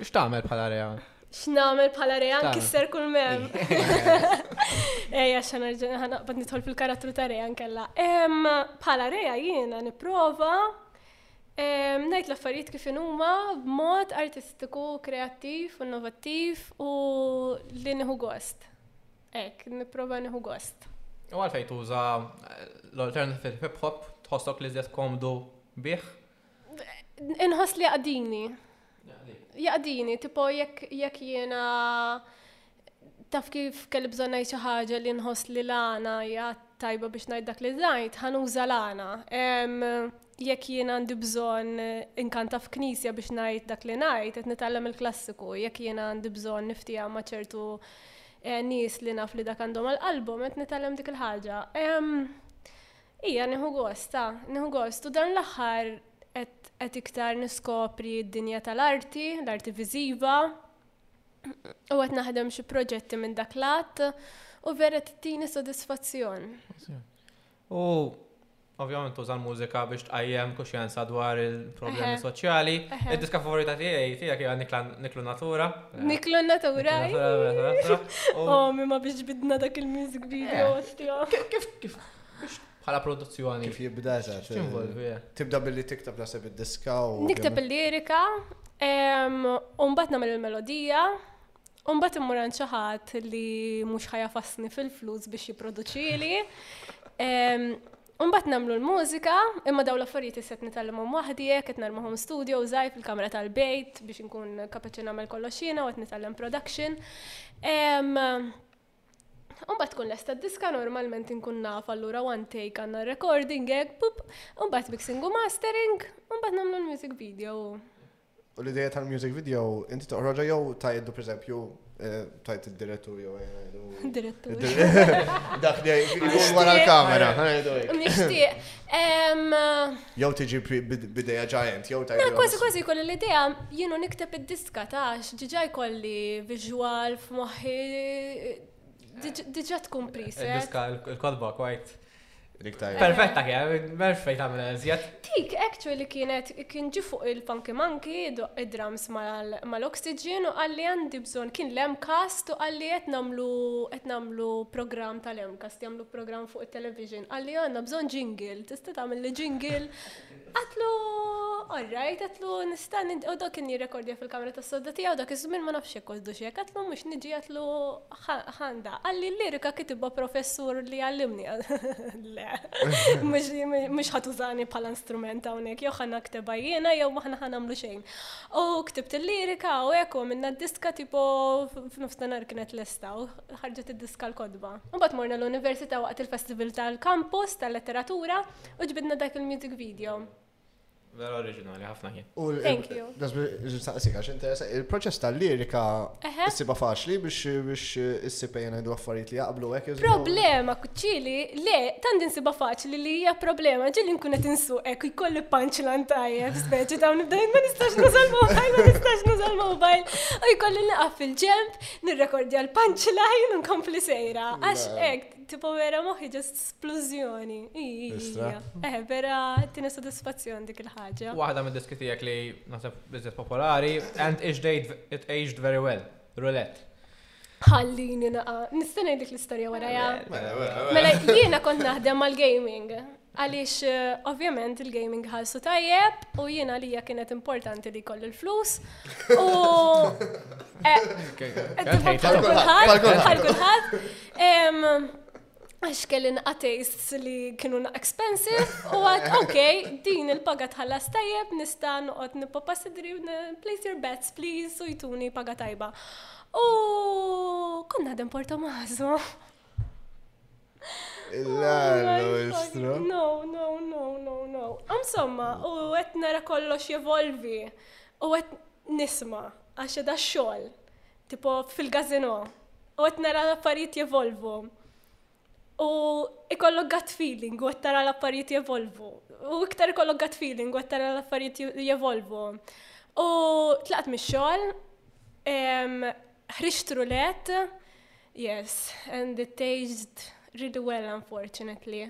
[SPEAKER 3] X'tagħmel bħala reja?
[SPEAKER 2] X'nagħmel bħala
[SPEAKER 3] Rea
[SPEAKER 2] nkisser kull mem. Ejja x'għana ħanaqbad nidħol fil-karattru ta' Rea nkella. Bħala Rea jiena nipprova ngħid l-affarijiet kif inhuma b'mod artistiku, kreattiv, innovattiv u li nieħu gost. Ek, nipprova nieħu gost.
[SPEAKER 3] U għalfej tuża l-alternative hip hop tħossok li żed komdu bih
[SPEAKER 2] Inħoss li jaqdini. Jaqdini, tipo jekk jekk jiena taf kif kelli bżonn ngħid xi ħaġa li nħoss li l-għana hija tajba biex ngħid dak li ngħid, ħanuża l-għana. Jekk jien għandi bżonn inkanta f'knisja biex ngħid dak li ngħid, qed nitgħallem il-klassiku, jekk jien għandi bżonn niftija ma' ċertu eh, nies li naf li dak għandhom għal qalbhom qed nitgħallem dik il-ħaġa. Ija, nieħu gost, ta, nieħu gost. U dan l-aħħar qed iktar niskopri d-dinja tal-arti, l-arti viżiva, u qed naħdem xi proġetti minn dak l-att u vera tittini sodisfazzjon.
[SPEAKER 3] U ovvjament tuża l-mużika biex tqajjem kuxjenza dwar il-problemi soċjali. Id-diska favorita tiegħi tiegħek hija Niklu Natura.
[SPEAKER 2] Niklu Natura. Oh, ma biex bidna dak il-music video.
[SPEAKER 3] Kif Biex bħala produzzjoni.
[SPEAKER 1] Kif jibda eżatt.
[SPEAKER 3] X'involvi? Eh.
[SPEAKER 1] Tibda billi tiktab nasib id-diska u.
[SPEAKER 2] Nikteb il-lirika, u mbagħad nagħmel il-melodija, u mbagħad immur għand xi ħadd li mhux ħajafassni fil-flus biex jipproduċili. Umbat namlu l-mużika, imma daw l-affarijiet jisset nitallimhom waħdi, qed narmahom studio żgħir fil-kamra tal-bejt biex inkun kapaċi nagħmel kollox jiena u qed nitallem production. Umbat tkun lesta diska normalment inkun naf allura one take għanna recording għek, pup, umbat mixing u mastering, umbat namlu l-music video.
[SPEAKER 1] U l-ideja tal-music video, inti toħroġa jew ta' jiddu per eżempju eh, tajt il-direttur jew
[SPEAKER 2] Direttur.
[SPEAKER 1] Dak li jkun wara l-kamera.
[SPEAKER 2] Nishtiq.
[SPEAKER 1] Jew tiġi bideja ġajent, jew tajt.
[SPEAKER 2] Kważi kważi kolli l-ideja jienu nikteb id-disk tkatax, diġà jkolli viżwal f'moħħi diġà tkun preset.
[SPEAKER 3] Diska l-kodba kwajt.
[SPEAKER 1] Dik tajba.
[SPEAKER 3] Perfetta kemm, merx fejn tagħmel eżjed.
[SPEAKER 2] Tik actually kienet kien ġi fuq il-Funky Monkey id-drums mal-Oxygen u qalli għandi bżonn kien l-Emcast u qalli qed nagħmlu qed nagħmlu programm tal-Emcast jagħmlu programm fuq it-television. Qalli għandna bżonn jingle, tista' tagħmel li jingle Għatlu, all right, għatlu nista' u dak kien jirrekordja fil-kamra tas sodda tiegħu dak iż-żmien ma nafx jekk għoddu xek, għatlu mhux niġi għatlu ħanda. Għalli l-lirika kitibha professur li għallimni. Le, mhux ħatużani bħala instrument hawnhekk, jew ħana kteba jiena jew ma ħana ħanamlu xejn. U ktibt il-lirika u hekk u minna diska tipo f'nofs tanar kienet lesta u ħarġet id-diska l-kodba. Mbagħad morna l-università waqt il-festival tal-kampus tal-letteratura Uġbidna dak il-music video.
[SPEAKER 3] Vera oriġinali, ħafna kien.
[SPEAKER 2] Thank you.
[SPEAKER 1] Ġimsaqsik, għax interessa, il-proċess tal-lirika s-siba faċli biex s-sibajna jdu affarijiet li jaqblu għek.
[SPEAKER 2] Problema, kuċċili, le, tandi s-siba faċli li hija problema, ġili nkun qed insu hekk jkolli punchline tajjeb, speċi ta' nibda ma nistax nużal mobile, ma nistax nużal mobile, u jkolli naqaf fil-ġemp, nirrekordja l-punchline u nkompli sejra. Għax hekk, tipo vera moħi ġust
[SPEAKER 1] Splużjoni,
[SPEAKER 2] ija. Istra. Eh, vera, tina sodisfazzjon dik il-ħaġa.
[SPEAKER 3] Waħda minn diski tiegħek li naħseb biżjed popolari, and it aged, it aged very well, roulette.
[SPEAKER 2] Ħallini naqa, nista' ngħidlek l-istorja warajha. Mela jiena kont naħdem mal-gaming. Għaliex eh, ovvjament il-gaming ħalsu tajjeb u jiena lija kienet importanti li kollu l-flus. U eh, Għal kulħadd, għal kulħadd. Em, għax kelli naqa tastes li kienu naqa expensive u għad, ok, din il-paga tħallas tajjeb, nista noqgħod nippopa sidri, place your bets, please, u jtuni paga tajba. U konna għadem Porto Mazo.
[SPEAKER 1] Il-listru.
[SPEAKER 2] Oh no, no, no, no, no. Insomma, u għet nara kollox jevolvi. U għet nisma, għax da xol. Tipo fil-gazino. U qed nara l-affarijiet jevolvu. U ikollok gut feeling u qed tara l-affarijiet jevolvu. U iktar ikollok gut feeling u qed tara l-affarijiet jevolvu. U tlaqt mix-xogħol, ħriġt rulett, yes, and it tasted really well unfortunately.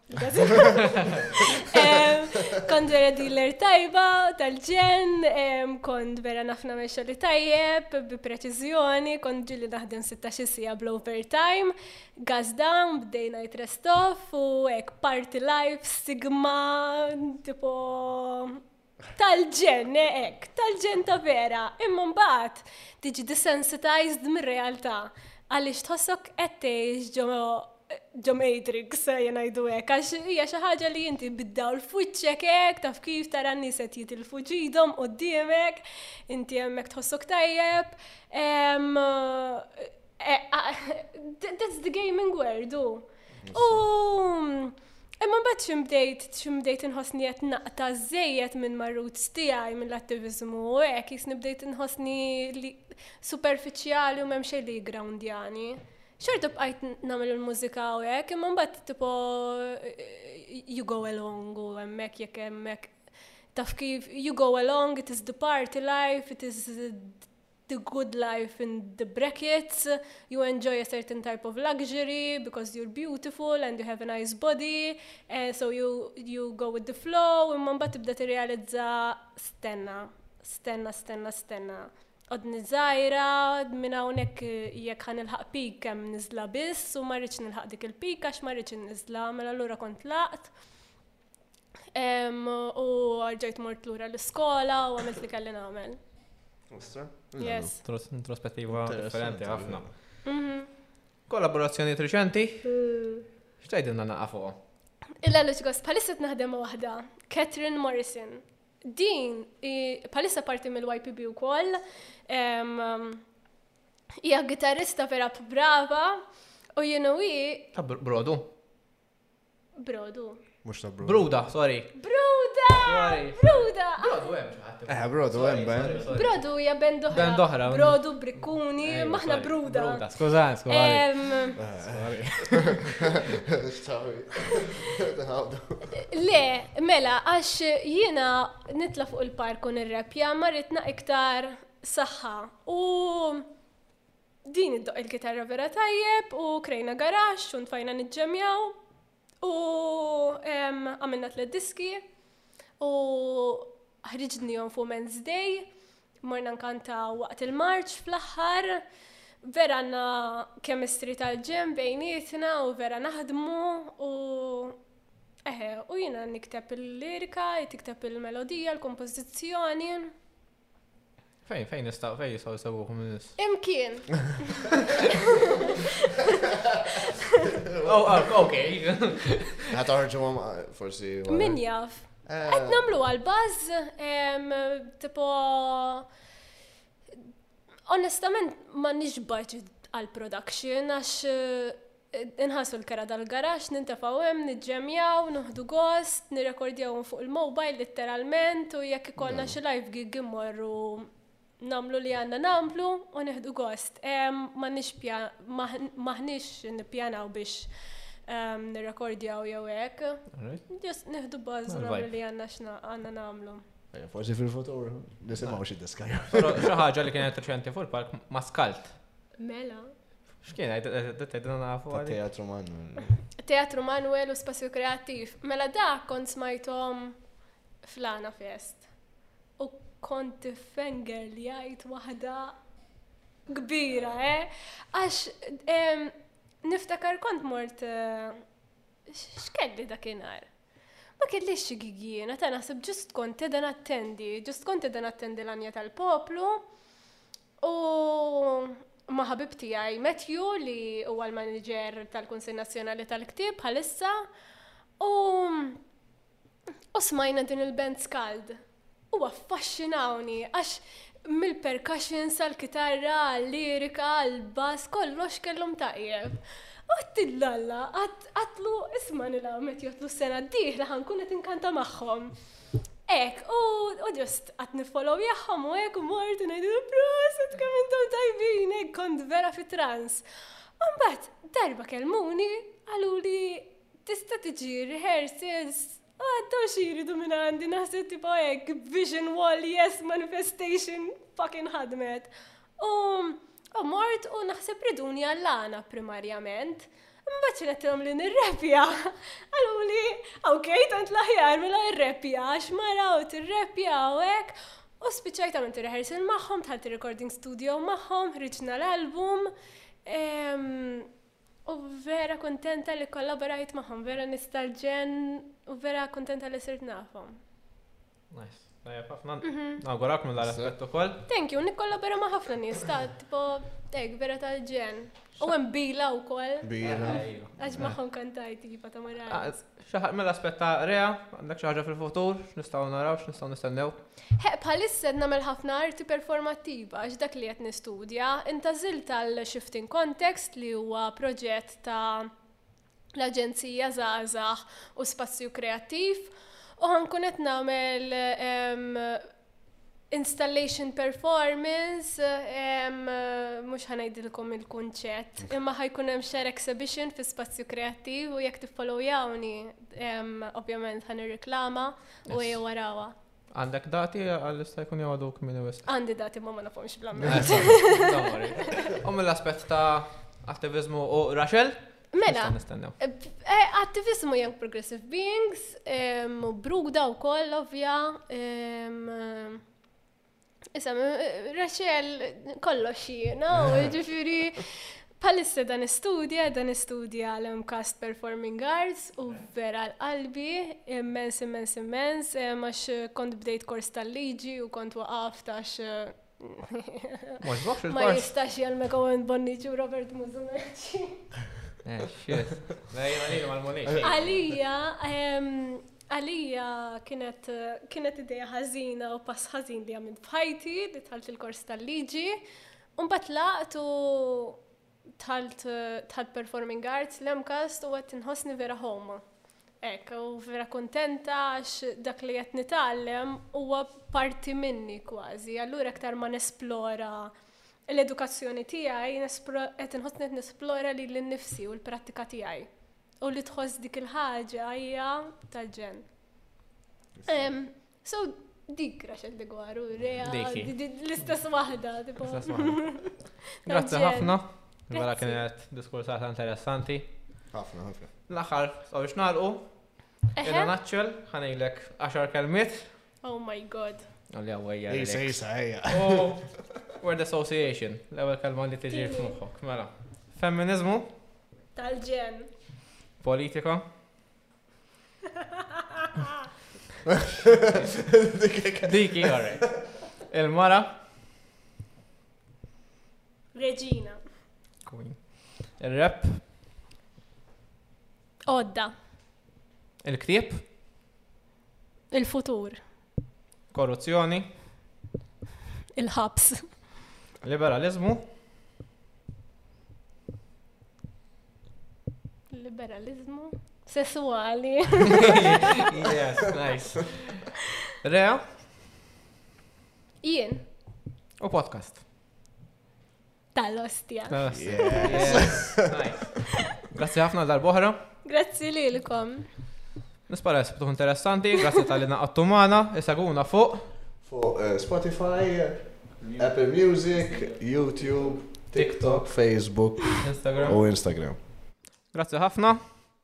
[SPEAKER 1] Kont
[SPEAKER 2] vera dealer tajba, tal-ġen, kont vera nafna meċa li tajjeb, bi preċizjoni, kont ġili naħdem 16 sija bl-over time, gazda, bdejna jitrestof, u ek party life, sigma, tipo, Tal-ġenn, hekk, tal-ġenn ta' vera, imma mbagħad tiġi desensitized mir-realtà għaliex tħossok qed tgħix ġo ġo Matrix eh, jena jdu hekk, għax hija xi ħaġa li inti bid-dawl f'wiċċek hekk, taf kif tara n-nies qed jitilfu ġidhom qudiemek, inti hemmhekk tħossok tajjeb. Eh, ah, that's the gaming world, u. U. Imma mbagħad ximdejt ximdejt inħossni qed naqta' żejjed minn marrut tiegħi mill-attiviżmu u hekk jisni bdejt inħossni li superfiċjali u m'hemm xejn li jgroundjani. Xorta bqajt nagħmel il-mużika u hekk, imma mbagħad tipo eh, you go along u hemmhekk jekk hemmhekk taf kif you go along, it is the party life, it is the good life in the brackets, you enjoy a certain type of luxury because you're beautiful and you have a nice body, uh, so you, you go with the flow, imma mbagħad tibda tirrealizza stenna, stenna, stenna, stenna. Odni zaħira, minn hawnhekk jekk ħan il-ħaq pik hemm niżla biss u ma rridx nilħaq dik il-pik għax ma rridx nizla, mela allura kont laqt. U ġejt mort lura l-iskola u għamilt li kelli nagħmel. Ostra?
[SPEAKER 3] Yes. Introspettiva differenti ħafna.
[SPEAKER 2] Mhm.
[SPEAKER 3] Kollaborazzjoni reċenti? Mm. Xtajdinna naqa fuq?
[SPEAKER 2] Illa li ġgos, palissa t-naħdem waħda, Catherine Morrison. Din, palissa parti mill-YPB u koll, hija gitarrista vera brava u
[SPEAKER 3] jienu hi. Brodu?
[SPEAKER 2] Brodu.
[SPEAKER 1] Mux ta' Brodu.
[SPEAKER 3] Bruda, sorry.
[SPEAKER 2] Bruda! Bruda!
[SPEAKER 3] Brodu hemm xi ħadd.
[SPEAKER 1] Eh, Brodu hemm ben.
[SPEAKER 2] Brodu hija band oħra.
[SPEAKER 3] Band oħra.
[SPEAKER 2] Brodu, Brikkuni, maħna Bruda.
[SPEAKER 3] Bruda, skuża,
[SPEAKER 2] skuża. Le, mela, għax jiena nitla fuq il-park u nirrepja marritna iktar saħħa. U Din iddoq il-kitarra vera tajjeb u krejna garax u ntfajna niġġemjaw u għamilna tliet diski u ħriġnihom fuq Men's Day, morna nkanta waqt il-marċ fl-aħħar, vera għandna kemistri tal-ġem bejnietna u vera naħdmu u eħe, u jiena nikteb il-lirika, tikteb il-melodija, l-kompożizzjoni.
[SPEAKER 3] Fejn, fejn nistaq, fejn jistaw jisawuħu minn nis?
[SPEAKER 2] Imkien.
[SPEAKER 3] Oh, oh, ok.
[SPEAKER 1] Għat għarġu għam, forsi.
[SPEAKER 2] Min jaf.
[SPEAKER 1] Eh.
[SPEAKER 2] Għet namlu għal-baz, tipo. Onestament, ma nix budget għal-production, għax Inħarsu l-kera tal-garaxx, nintefgħu hemm, niġġemjaw, nuħdu gost, nirrekordjawhom fuq il-mobile litteralment u jekk ikollna xi live gig immorru nagħmlu li għandna nagħmlu u nieħdu gost. M'aħniex nippjanaw biex nirrekordjaw jew hekk. Just nieħdu buzz u
[SPEAKER 3] nagħmlu
[SPEAKER 2] li għandna x'għandna
[SPEAKER 1] nagħmlu. Forsi fil-futur nisimgħu xi diska.
[SPEAKER 3] Xi ħaġa li kienet reċenti fuq il-palk ma' Skalt.
[SPEAKER 2] Mela.
[SPEAKER 3] X'kien għajdna nafu għal.
[SPEAKER 1] Teatru Manuel.
[SPEAKER 2] Teatru Manuel u Spazju Kreattiv. Mela dak kont smajthom flana fest. U kont fenger li għajt waħda kbira, eh? Għax niftakar kont mort eh, x'kelli dakinhar. Ma kelli xi gigjiena ta' naħseb ġust kont edha nattendi, ġust kont edha nattendi l-anja tal-poplu U ma' ħabib tiegħi Matthew li huwa l-maniġer tal-Kunsill Nazzjonali tal-Ktieb bħalissa u u smajna din il-band skald. U affaxxinawni għax mill-percussion sal-kitarra, għal-lirika, għal-bass, kollox kellhom tajjeb. U t-tillalla, għatlu isma nila, met jotlu s-sena d-dieħla ħankun qed inkanta magħhom. Ek, u ġust għat nifollow jaħħom u ek u mort u nejdu proset kam intom tajbin, ek kont vera fi trans. Umbat, darba kelmuni għalu li tista tiġi rehearsals u għaddaw xiridu minn għandi naħseb tipo ek vision wall yes manifestation fucking ħadmet. U u mort u naħseb riduni għall-għana primarjament. Mbagħad ċinettilhom li nirrepja. Għallu li, ok, tant l-aħjar mela irrepja, għax mara u tirrepja u hekk. U spiċċajt għamilt rehearsal magħhom, tħalt ir-recording studio magħhom, ħriġna l-album. U vera kontenta li kollaborajt magħhom, vera nistalġen u vera kontenta li sirt nafhom.
[SPEAKER 3] Nice. Tajab ħafna. Mhm. Nawgurak mill aspett ukoll.
[SPEAKER 2] Thank you, nikkollabora ma' ħafna nies ta' tipo tek vera tal-ġen. U hemm bila wkoll.
[SPEAKER 1] Bila.
[SPEAKER 2] Għax magħhom kantajt jifa ta' mara.
[SPEAKER 3] Ah, Xaħat mill aspett ta' rea, għandek xi ħaġa fil-futur, x'nistgħu naraw, x'nistgħu nistennew.
[SPEAKER 2] Heq bħalissa nagħmel ħafna arti performattiva għax dak li qed nistudja, intażil tal-Shifting Context li huwa proġett ta' l-Aġenzija Żgħażagħ u Spazju Kreattiv u ħankun qed nagħmel installation performance, mhux ħanajdilkom il-kunċett, imma ħajkun hemm share exhibition fi spazju kreattiv u jekk tiffollowjawni, ovvjament ħan reklama
[SPEAKER 3] u
[SPEAKER 2] jew warawa.
[SPEAKER 3] Għandek dati għal issa jkun jgħodu kmini wisq?
[SPEAKER 2] Għandi dati ma ma nafhomx bla eh,
[SPEAKER 3] U mill-aspett ta' attivizmu u Rachel?
[SPEAKER 2] Mela,
[SPEAKER 3] eh,
[SPEAKER 2] eh, attivizmu young progressive beings, u bruda u koll, ovvja, Isem, Rachel, kollox jiena, u ġifiri, palissa dan istudja, dan istudja l-MCAST Performing Arts u vera l-qalbi, immens, immens, immens, għax kont bdejt kors tal-liġi u kont waqaf tax. Ma jistax jgħalmek għawen bonni ġu Robert Muzunaċi.
[SPEAKER 3] Eh,
[SPEAKER 2] Għalija, Għalija kienet, kienet ideja ħażina u pass ħażin li għamilt f'ħajti, li tħalt il-kors tal-liġi. Umbat laqt u tħalt tħalt performing arts, l-emkast u għet nħosni vera homa. Ek, u vera kontenta għax dak li għet nitallem huwa parti minni kważi. Allura aktar ma nesplora l-edukazzjoni tiegħi, qed inħossni qed nesplora li l-nifsi u l-prattika tiegħi. U li tħoss dik il-ħaġa hija tal-ġen. So, dik Rachel de Guaru, rea, l-istess waħda.
[SPEAKER 3] Grazzi ħafna.
[SPEAKER 2] Mela
[SPEAKER 3] kienet diskursata interessanti.
[SPEAKER 1] Ħafna, ħafna.
[SPEAKER 3] L-aħħar, so biex
[SPEAKER 2] nagħlqu.
[SPEAKER 3] Ella Natchel, ħanejlek 10 kelmiet
[SPEAKER 2] Oh my god.
[SPEAKER 3] Għalli għawajja.
[SPEAKER 1] Isa, isa, ejja.
[SPEAKER 3] Word association, l-ewel kalma li tiġi f'moħħok, mela. Femminizmu?
[SPEAKER 2] Tal-ġen.
[SPEAKER 3] Politika? Diki, alright. Il-mara?
[SPEAKER 2] Regina.
[SPEAKER 3] Queen. Il-rap?
[SPEAKER 2] Odda.
[SPEAKER 3] Il-ktib?
[SPEAKER 2] Il-futur.
[SPEAKER 3] Korruzzjoni.
[SPEAKER 2] Il-ħabs.
[SPEAKER 3] Liberalizmu.
[SPEAKER 2] Liberalizmu. Sessuali.
[SPEAKER 3] yes, nice. Rea?
[SPEAKER 2] Ian.
[SPEAKER 3] U podcast.
[SPEAKER 2] Tal-ostja.
[SPEAKER 3] Grazzi ħafna dal-boħra.
[SPEAKER 2] Grazzi li l-kom.
[SPEAKER 3] Nispara jisibtu interessanti, grazzi tal-li naqattu maħna, jisaguna fuq.
[SPEAKER 1] Fuq eh, Spotify, Apple Music, YouTube, TikTok, Facebook,
[SPEAKER 3] Instagram.
[SPEAKER 1] U Instagram.
[SPEAKER 3] Grazzi ħafna.